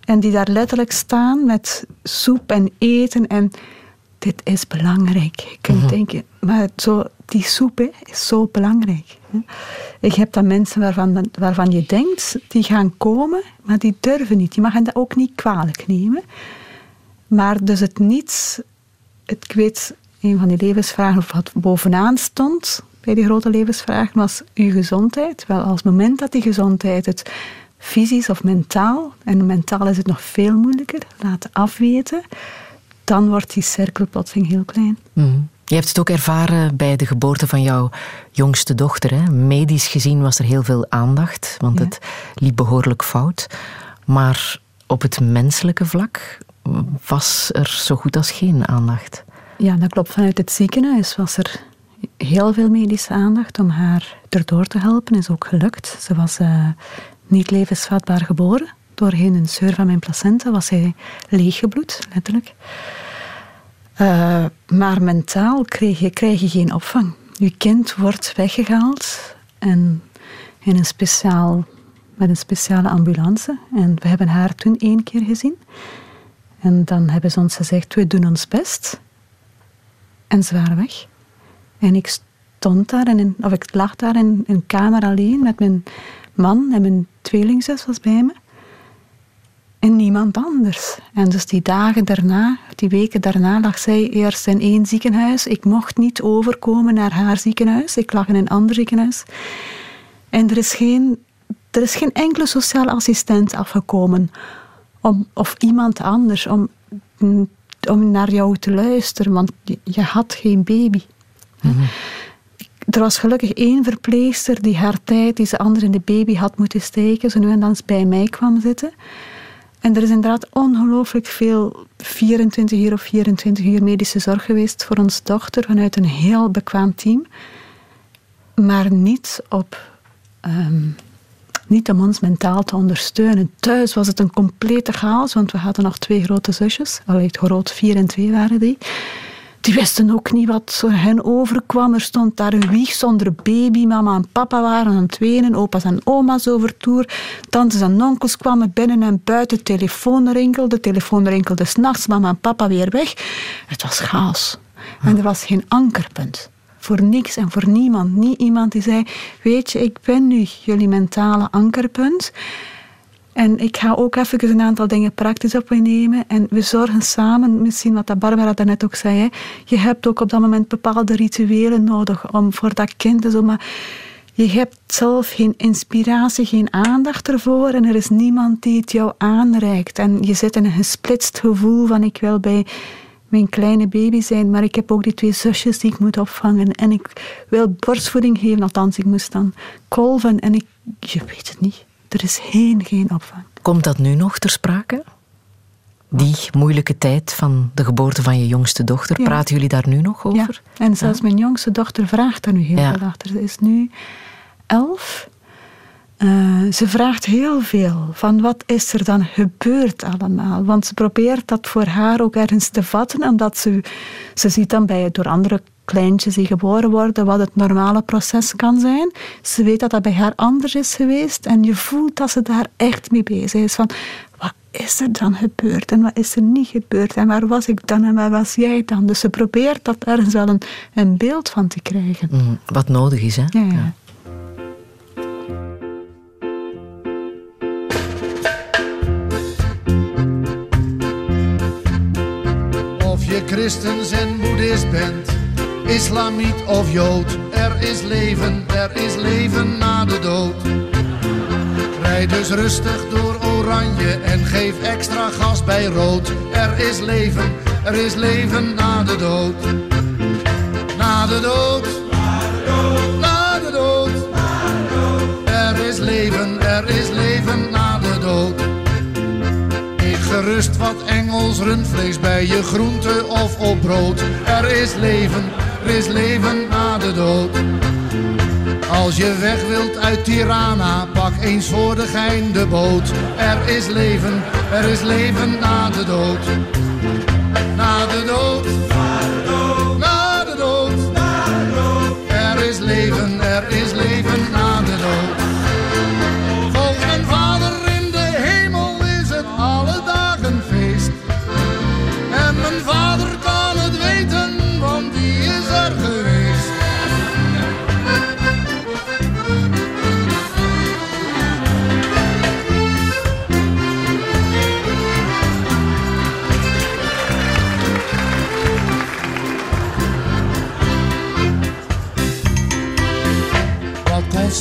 En die daar letterlijk staan met soep en eten. En dit is belangrijk. Je kunt mm -hmm. denken, maar zo, die soep hè, is zo belangrijk. Ik heb dan mensen waarvan, waarvan je denkt, die gaan komen, maar die durven niet. Je mag hen dat ook niet kwalijk nemen. Maar dus het niet... Ik weet, een van die levensvragen wat bovenaan stond bij die grote levensvragen was uw gezondheid. Wel, als het moment dat die gezondheid het fysisch of mentaal, en mentaal is het nog veel moeilijker, laten afweten, dan wordt die cirkel plotseling heel klein. Mm. Je hebt het ook ervaren bij de geboorte van jouw jongste dochter. Hè? Medisch gezien was er heel veel aandacht, want ja. het liep behoorlijk fout. Maar op het menselijke vlak was er zo goed als geen aandacht. Ja, dat klopt. Vanuit het ziekenhuis was er heel veel medische aandacht om haar erdoor te helpen. Is ook gelukt. Ze was uh, niet levensvatbaar geboren. Doorheen een zeur van mijn placenta was zij leeggebloed, letterlijk. Uh, maar mentaal krijg je, krijg je geen opvang. Je kind wordt weggehaald en in een speciaal, met een speciale ambulance. En we hebben haar toen één keer gezien. En dan hebben ze ons gezegd, we doen ons best. En ze waren weg. En ik stond daar, in, of ik lag daar in een kamer alleen met mijn man en mijn tweelingzus was bij me. En niemand anders. En dus die dagen daarna, die weken daarna, lag zij eerst in één ziekenhuis. Ik mocht niet overkomen naar haar ziekenhuis. Ik lag in een ander ziekenhuis. En er is geen, er is geen enkele sociale assistent afgekomen. Om, of iemand anders om, om naar jou te luisteren, want je, had geen baby. Mm-hmm. Er was gelukkig één verpleegster die haar tijd, die ze anders in de baby had moeten steken, zo nu en dan bij mij kwam zitten. En er is inderdaad ongelooflijk veel 24 uur of 24 uur medische zorg geweest voor onze dochter vanuit een heel bekwaam team. Maar niet, op, um, niet om ons mentaal te ondersteunen. Thuis was het een complete chaos, want we hadden nog twee grote zusjes. Allee, groot, vier en twee waren die. Die wisten ook niet wat hen overkwam. Er stond daar een wieg zonder baby. Mama en papa waren aan het wenen. Opa's en oma's over toer. Tantes en onkels kwamen binnen en buiten. Telefoon rinkelde. Telefoon rinkelde s'nachts. Mama en papa weer weg. Het was chaos. En er was geen ankerpunt. Voor niks en voor niemand. Niet iemand die zei, weet je, ik ben nu jullie mentale ankerpunt. En ik ga ook even een aantal dingen praktisch op nemen. En we zorgen samen, misschien wat Barbara daarnet ook zei. Hè, je hebt ook op dat moment bepaalde rituelen nodig om voor dat kind zo. Maar je hebt zelf geen inspiratie, geen aandacht ervoor. En er is niemand die het jou aanreikt. En je zit in een gesplitst gevoel van ik wil bij mijn kleine baby zijn, maar ik heb ook die twee zusjes die ik moet opvangen. En ik wil borstvoeding geven, althans, ik moest dan kolven. En ik, je weet het niet. Er is geen, geen opvang. Komt dat nu nog ter sprake? Die moeilijke tijd van de geboorte van je jongste dochter, Ja. praten jullie daar nu nog over? Ja, en zelfs mijn jongste dochter vraagt daar nu heel veel achter. Ze is nu elf. Eh, ze vraagt heel veel van wat is er dan gebeurd allemaal. Want ze probeert dat voor haar ook ergens te vatten, omdat ze, ze ziet dan bij, door andere kleintjes die geboren worden wat het normale proces kan zijn. Ze weet dat dat bij haar anders is geweest en je voelt dat ze daar echt mee bezig is. Van, wat is er dan gebeurd en wat is er niet gebeurd en waar was ik dan en waar was jij dan? Dus ze probeert dat ergens wel een, een beeld van te krijgen. Mm, wat nodig is, hè? Ja, ja. Je christens en boeddhist bent, islamiet of jood. Er is leven, er is leven na de dood. Rijd dus rustig door oranje en geef extra gas bij rood. Er is leven, er is leven na de dood. Na de dood, na de dood. Er is leven, er is leven gerust wat Engels rundvlees bij je groente of op brood. Er is leven, er is leven na de dood. Als je weg wilt uit Tirana, pak eens voor de gein de boot. Er is leven, er is leven na de dood. Na de dood, na de dood, Er is leven, er is leven na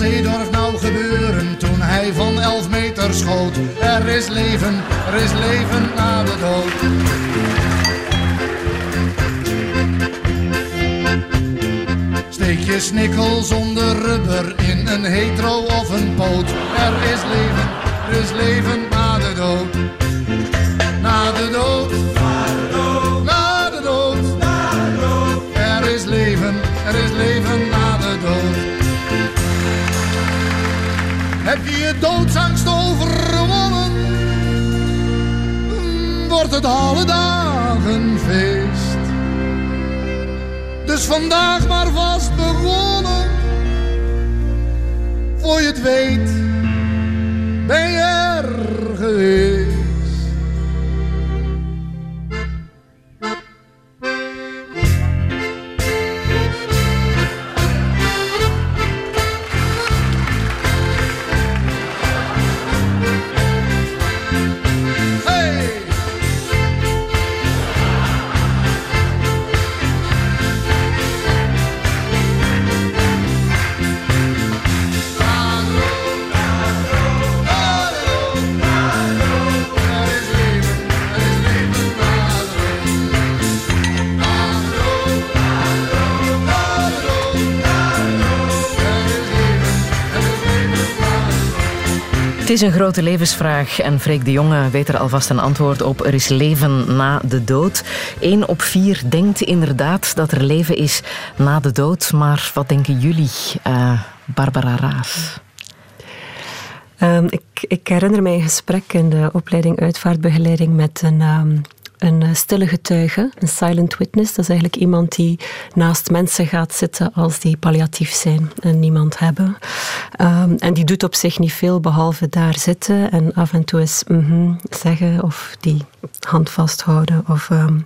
Zeedorf nou gebeuren toen hij van 11 meter schoot? Er is leven, er is leven na de dood. Steek je snikkel zonder rubber in een hetero of een poot. Er is leven, er is leven na de dood. Heb je je doodsangst overwonnen? Wordt het alle dagen feest. Dus vandaag maar vast begonnen. Voor je het weet, ben je er geweest. Is een grote levensvraag en Freek de Jonge weet er alvast een antwoord op. Er is leven na de dood. Eén op vier denkt inderdaad dat er leven is na de dood. Maar wat denken jullie, eh, Barbara Raas? Ehm, ik, ik herinner mij een gesprek in de opleiding uitvaartbegeleiding met een, ehm, een eh, stille getuige, een silent witness. Dat is eigenlijk iemand die naast mensen gaat zitten als die palliatief zijn en niemand hebben. Ehm, en die doet op zich niet veel behalve daar zitten en af en toe eens mhm zeggen of die hand vasthouden of... ehm,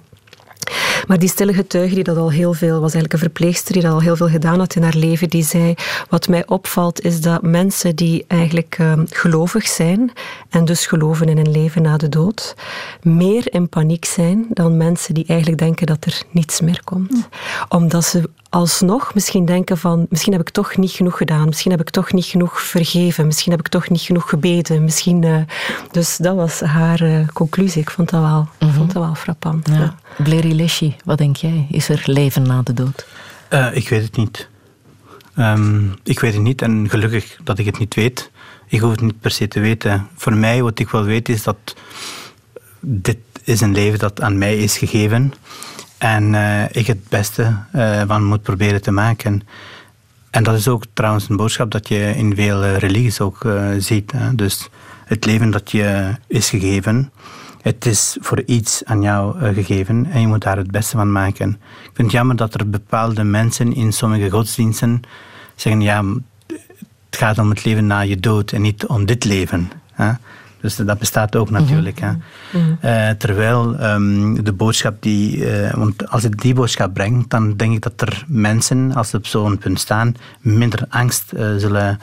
Maar die stille getuige die dat al heel veel, was eigenlijk een verpleegster die dat al heel veel gedaan had in haar leven, die zei, wat mij opvalt is dat mensen die eigenlijk ehm, gelovig zijn en dus geloven in een leven na de dood, meer in paniek zijn dan mensen die eigenlijk denken dat er niets meer komt. Omdat ze alsnog misschien denken van, misschien heb ik toch niet genoeg gedaan, misschien heb ik toch niet genoeg vergeven, misschien heb ik toch niet genoeg gebeden, misschien... Uh, dus dat was haar uh, conclusie. Ik vond dat wel, mm -hmm. vond dat wel frappant. Ja. Ja. Bleri Leschi, wat denk jij? Is er leven na de dood? Uh, ik weet het niet. Um, ik weet het niet en gelukkig dat ik het niet weet. Ik hoef het niet per se te weten. Voor mij, wat ik wel weet, is dat dit is een leven dat aan mij is gegeven. En uh, ik het beste uh, van moet proberen te maken. En dat is ook trouwens een boodschap dat je in veel uh, religies ook ziet. Hè? Dus het leven dat je is gegeven, het is voor iets aan jou gegeven en je moet daar het beste van maken. Ik vind het jammer dat er bepaalde mensen in sommige godsdiensten zeggen, ja, het gaat om het leven na je dood en niet om dit leven. Hè? Dus dat bestaat ook natuurlijk. Mm -hmm. uh, terwijl um, de boodschap die. Uh, want als ik die boodschap breng, dan denk ik dat er mensen, als ze op zo'n punt staan, minder angst uh, zullen,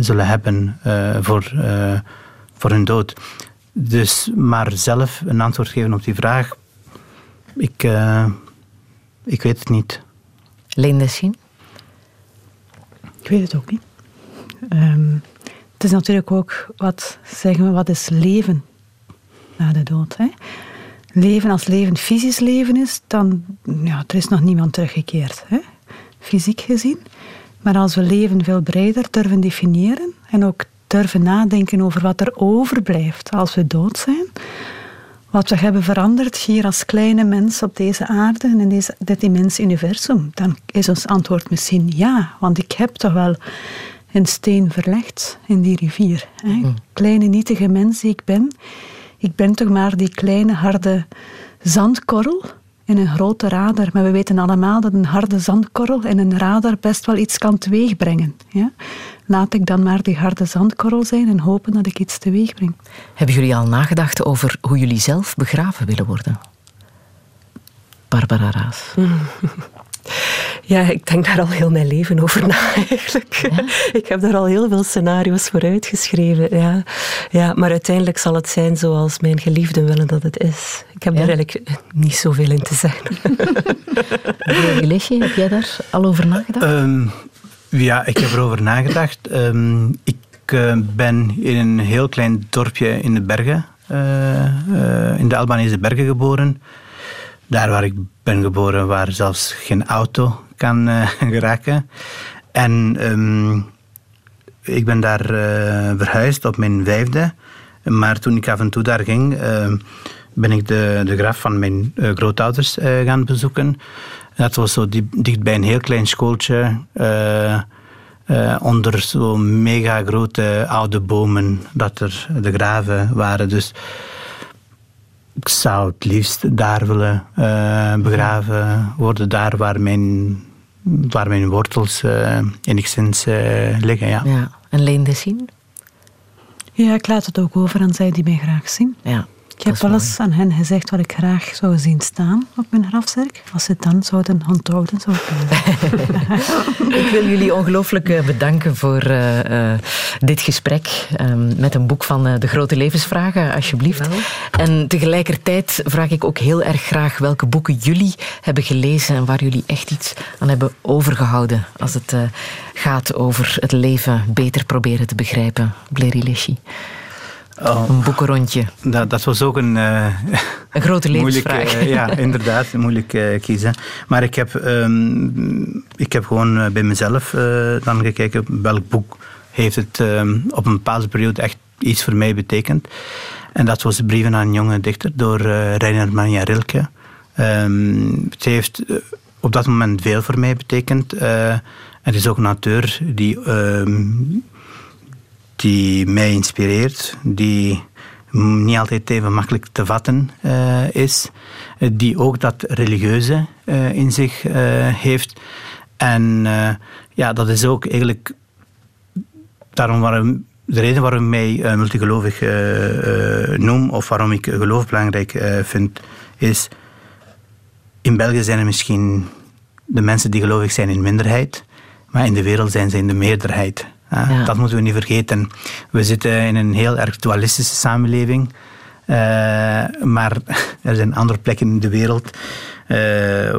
zullen hebben voor, voor hun dood. Dus maar zelf een antwoord geven op die vraag, ik, ik weet het niet. Leen zien? Ik weet het ook niet. Um, is natuurlijk ook wat, zeggen we, wat is leven na de dood. Hè? Leven als leven fysisch leven is, dan ja, er is nog niemand teruggekeerd, hè? fysiek gezien. Maar als we leven veel breder durven definiëren en ook durven nadenken over wat er overblijft als we dood zijn, wat we hebben veranderd hier als kleine mens op deze aarde en in dit immense universum, dan is ons antwoord misschien ja, want ik heb toch wel een steen verlegd in die rivier. Hè. Mm. Kleine nietige mens die ik ben, ik ben toch maar die kleine harde zandkorrel in een grote radar. Maar we weten allemaal dat een harde zandkorrel in een radar best wel iets kan teweegbrengen. Ja? Laat ik dan maar die harde zandkorrel zijn en hopen dat ik iets teweeg breng. Hebben jullie al nagedacht over hoe jullie zelf begraven willen worden? Barbara Raas. <laughs> Ja, ik denk daar al heel mijn leven over na <laughs> eigenlijk. Ik heb daar al heel veel scenario's voor uitgeschreven. Ja. Ja, maar uiteindelijk zal het zijn zoals mijn geliefden willen dat het is. Ik heb ja. daar eigenlijk niet zoveel in te zeggen. <laughs> Lesje, heb jij daar al over nagedacht? Um, ja, ik heb erover nagedacht. Um, ik uh, ben in een heel klein dorpje in de bergen, uh, uh, in de Albanese bergen geboren. Daar waar ik ben geboren, waar zelfs geen auto kan uh, <laughs> geraken. En um, ik ben daar uh, verhuisd op mijn vijfde. Maar toen ik af en toe daar ging, uh, ben ik de, de graf van mijn grootouders gaan bezoeken. Dat was zo dicht bij een heel klein schooltje. onder zo'n mega grote oude bomen, dat er de graven waren. Dus ik zou het liefst daar willen uh, begraven worden, daar waar mijn, waar mijn wortels uh, enigszins uh, liggen. Ja. ja. En Leen de zien? Ja, ik laat het ook over aan zij die mij graag zien. Ja. Ik heb wel eens aan hen gezegd wat ik graag zou zien staan op mijn grafzerk. Als ze het dan zouden onthouden, zou ik <laughs> Ik wil jullie ongelooflijk eh, bedanken voor uh, uh, dit gesprek um, met een boek van De Grote Levensvragen, alsjeblieft. Wel. En tegelijkertijd vraag ik ook heel erg graag welke boeken jullie hebben gelezen en waar jullie echt iets aan hebben overgehouden als het gaat over het leven beter proberen te begrijpen. Bleri Leschi. Oh. Een boekenrondje. Dat, dat was ook een... Uh, een grote <laughs> levensvraag. Moeilijk, uh, ja, <laughs> inderdaad. Moeilijk uh, kiezen. Maar ik heb, um, ik heb gewoon bij mezelf dan gekeken welk boek heeft het um, op een bepaalde periode echt iets voor mij betekend. En dat was Brieven aan een jonge dichter door Reiner Manja Rilke. Um, het heeft op dat moment veel voor mij betekend. het is ook een auteur die die mij inspireert, die niet altijd even makkelijk te vatten uh, is, die ook dat religieuze uh, in zich heeft. En ja, dat is ook eigenlijk daarom waarom, de reden waarom ik mij multigelovig noem, of waarom ik geloof belangrijk vind, is in België zijn er misschien de mensen die gelovig zijn in minderheid, maar in de wereld zijn ze in de meerderheid. Ja. Dat moeten we niet vergeten. We zitten in een heel erg dualistische samenleving. Uh, maar <laughs> er zijn andere plekken in de wereld uh,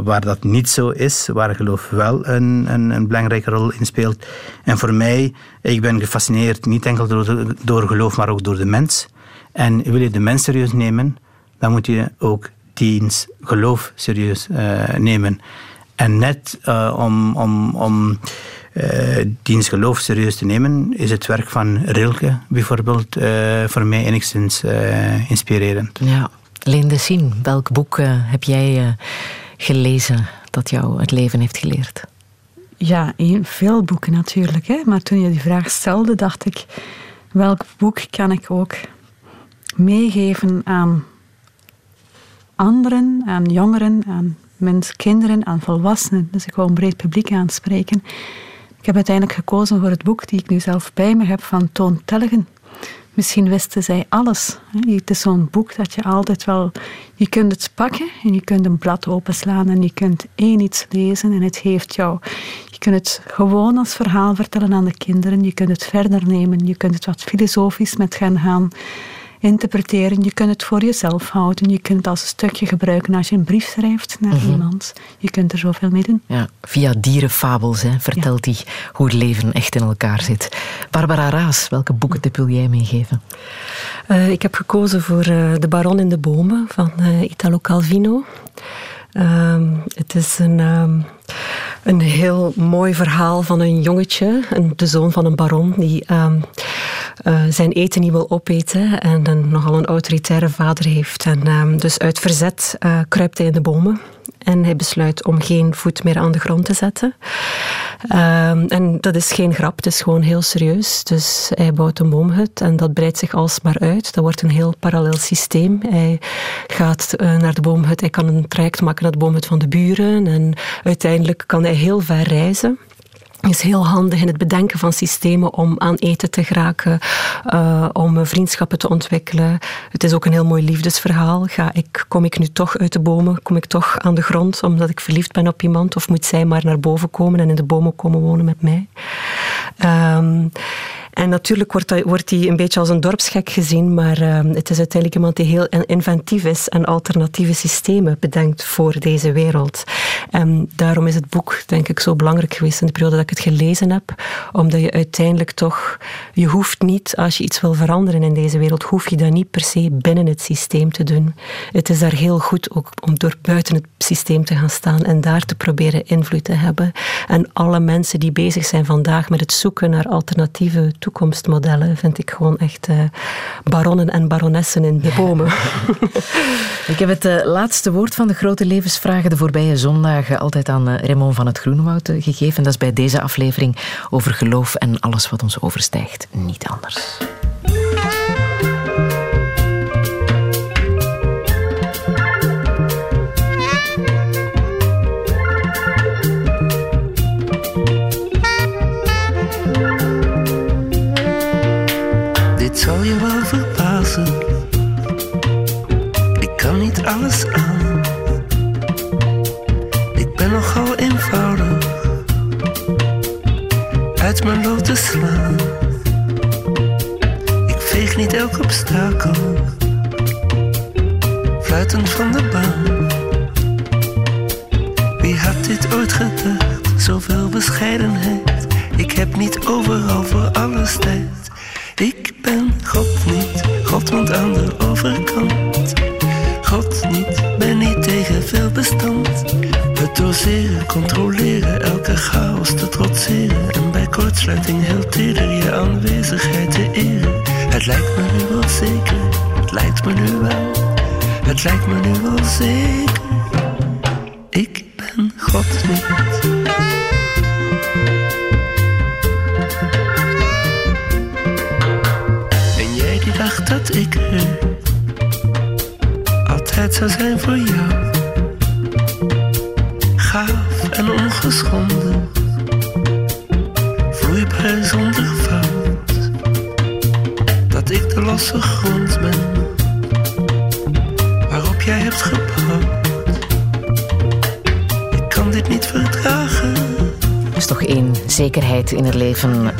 waar dat niet zo is, waar geloof wel een, een, een, belangrijke rol in speelt. En voor mij, ik ben gefascineerd niet enkel door, door geloof, maar ook door de mens. En wil je de mens serieus nemen, dan moet je ook diens geloof serieus uh, nemen. En net om, om, om diens geloof serieus te nemen, is het werk van Rilke bijvoorbeeld uh, voor mij enigszins uh, inspirerend. Ja. Linde Sien, welk boek heb jij gelezen dat jou het leven heeft geleerd? Ja, veel boeken natuurlijk. Hè? Maar toen je die vraag stelde, dacht ik... welk boek kan ik ook meegeven aan anderen, aan jongeren, aan mensen, kinderen, aan volwassenen. Dus ik wou een breed publiek aanspreken. Ik heb uiteindelijk gekozen voor het boek die ik nu zelf bij me heb van Toon Tellegen. Misschien wisten zij alles. Het is zo'n boek dat je altijd wel... Je kunt het pakken en je kunt een blad openslaan en je kunt één iets lezen en het heeft jou... Je kunt het gewoon als verhaal vertellen aan de kinderen. Je kunt het verder nemen. Je kunt het wat filosofisch met gaan gaan interpreteren. Je kunt het voor jezelf houden. Je kunt het als een stukje gebruiken als je een brief schrijft naar mhm. iemand. Je kunt er zoveel mee doen. Ja, via dierenfabels hè, vertelt hij hoe het leven echt in elkaar zit. Barbara Raas, welke boekentip wil jij meegeven? Uh, ik heb gekozen voor uh, De Baron in de Bomen van uh, Italo Calvino. Ehm, het is een, um, een heel mooi verhaal van een jongetje, de zoon van een baron, die um, uh, zijn eten niet wil opeten en nogal een autoritaire vader heeft. En dus uit verzet uh, kruipt hij in de bomen en hij besluit om geen voet meer aan de grond te zetten. Um, en dat is geen grap, het is gewoon heel serieus. Dus hij bouwt een boomhut en dat breidt zich alsmaar uit. Dat wordt een heel parallel systeem. Hij gaat uh, naar de boomhut, hij kan een traject maken naar de boomhut van de buren en uiteindelijk kan hij heel ver reizen is heel handig in het bedenken van systemen om aan eten te geraken, uh, om vriendschappen te ontwikkelen. Het is ook een heel mooi liefdesverhaal. Ga ik, kom ik nu toch uit de bomen? Kom ik toch aan de grond omdat ik verliefd ben op iemand? Of moet zij maar naar boven komen en in de bomen komen wonen met mij? Um, en natuurlijk wordt hij, wordt hij een beetje als een dorpsgek gezien, maar uh, het is uiteindelijk iemand die heel inventief is en alternatieve systemen bedenkt voor deze wereld. En daarom is het boek, denk ik, zo belangrijk geweest in de periode dat ik het gelezen heb, omdat je uiteindelijk toch, je hoeft niet, als je iets wil veranderen in deze wereld, hoef je dat niet per se binnen het systeem te doen. Het is daar heel goed ook om door buiten het systeem te gaan staan en daar te proberen invloed te hebben. En alle mensen die bezig zijn vandaag met het zoeken naar alternatieve toekomstmodellen vind ik gewoon echt uh, baronnen en baronessen in de bomen. <laughs> ik heb het uh, laatste woord van de grote levensvragen de voorbije zondagen altijd aan uh, Raymond van het Groenwoud gegeven. Dat is bij deze aflevering over geloof en alles wat ons overstijgt. Niet anders. Zal je wel verbazen. Ik kan niet alles aan. Ik ben nogal eenvoudig uit mijn lood te slaan. Ik veeg niet elk obstakel, fluitend van de baan. Wie had dit ooit gedacht? Zoveel bescheidenheid. Ik heb niet overal voor alles tijd. Ik ben God niet, God woont aan de overkant. God niet, ben niet tegen veel bestand. Het doseren, controleren, elke chaos te trotseren. En bij kortsluiting heel teder je aanwezigheid te eren. Het lijkt me nu wel zeker, het lijkt me nu wel. Het lijkt me nu wel zeker. Ik ben God niet. dacht dat ik altijd zou zijn voor jou. Gaaf en ongeschonden, vloeibaar zonder fout. Dat ik de losse grond ben waarop jij hebt gebouwd. Ik kan dit niet verdragen. Er is toch één zekerheid in het leven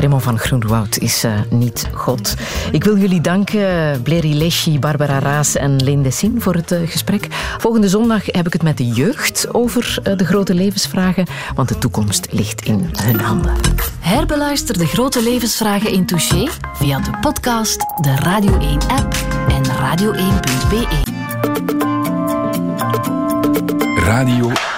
Raymond van Groenwoud is uh, niet God. Ik wil jullie danken, Bleri Leschi, Barbara Raas en Linde Sien, voor het uh, gesprek. Volgende zondag heb ik het met de jeugd over uh, de grote levensvragen, want de toekomst ligt in hun handen. Herbeluister de grote levensvragen in Touché via de podcast, de Radio 1-app en radio1.be. Radio 1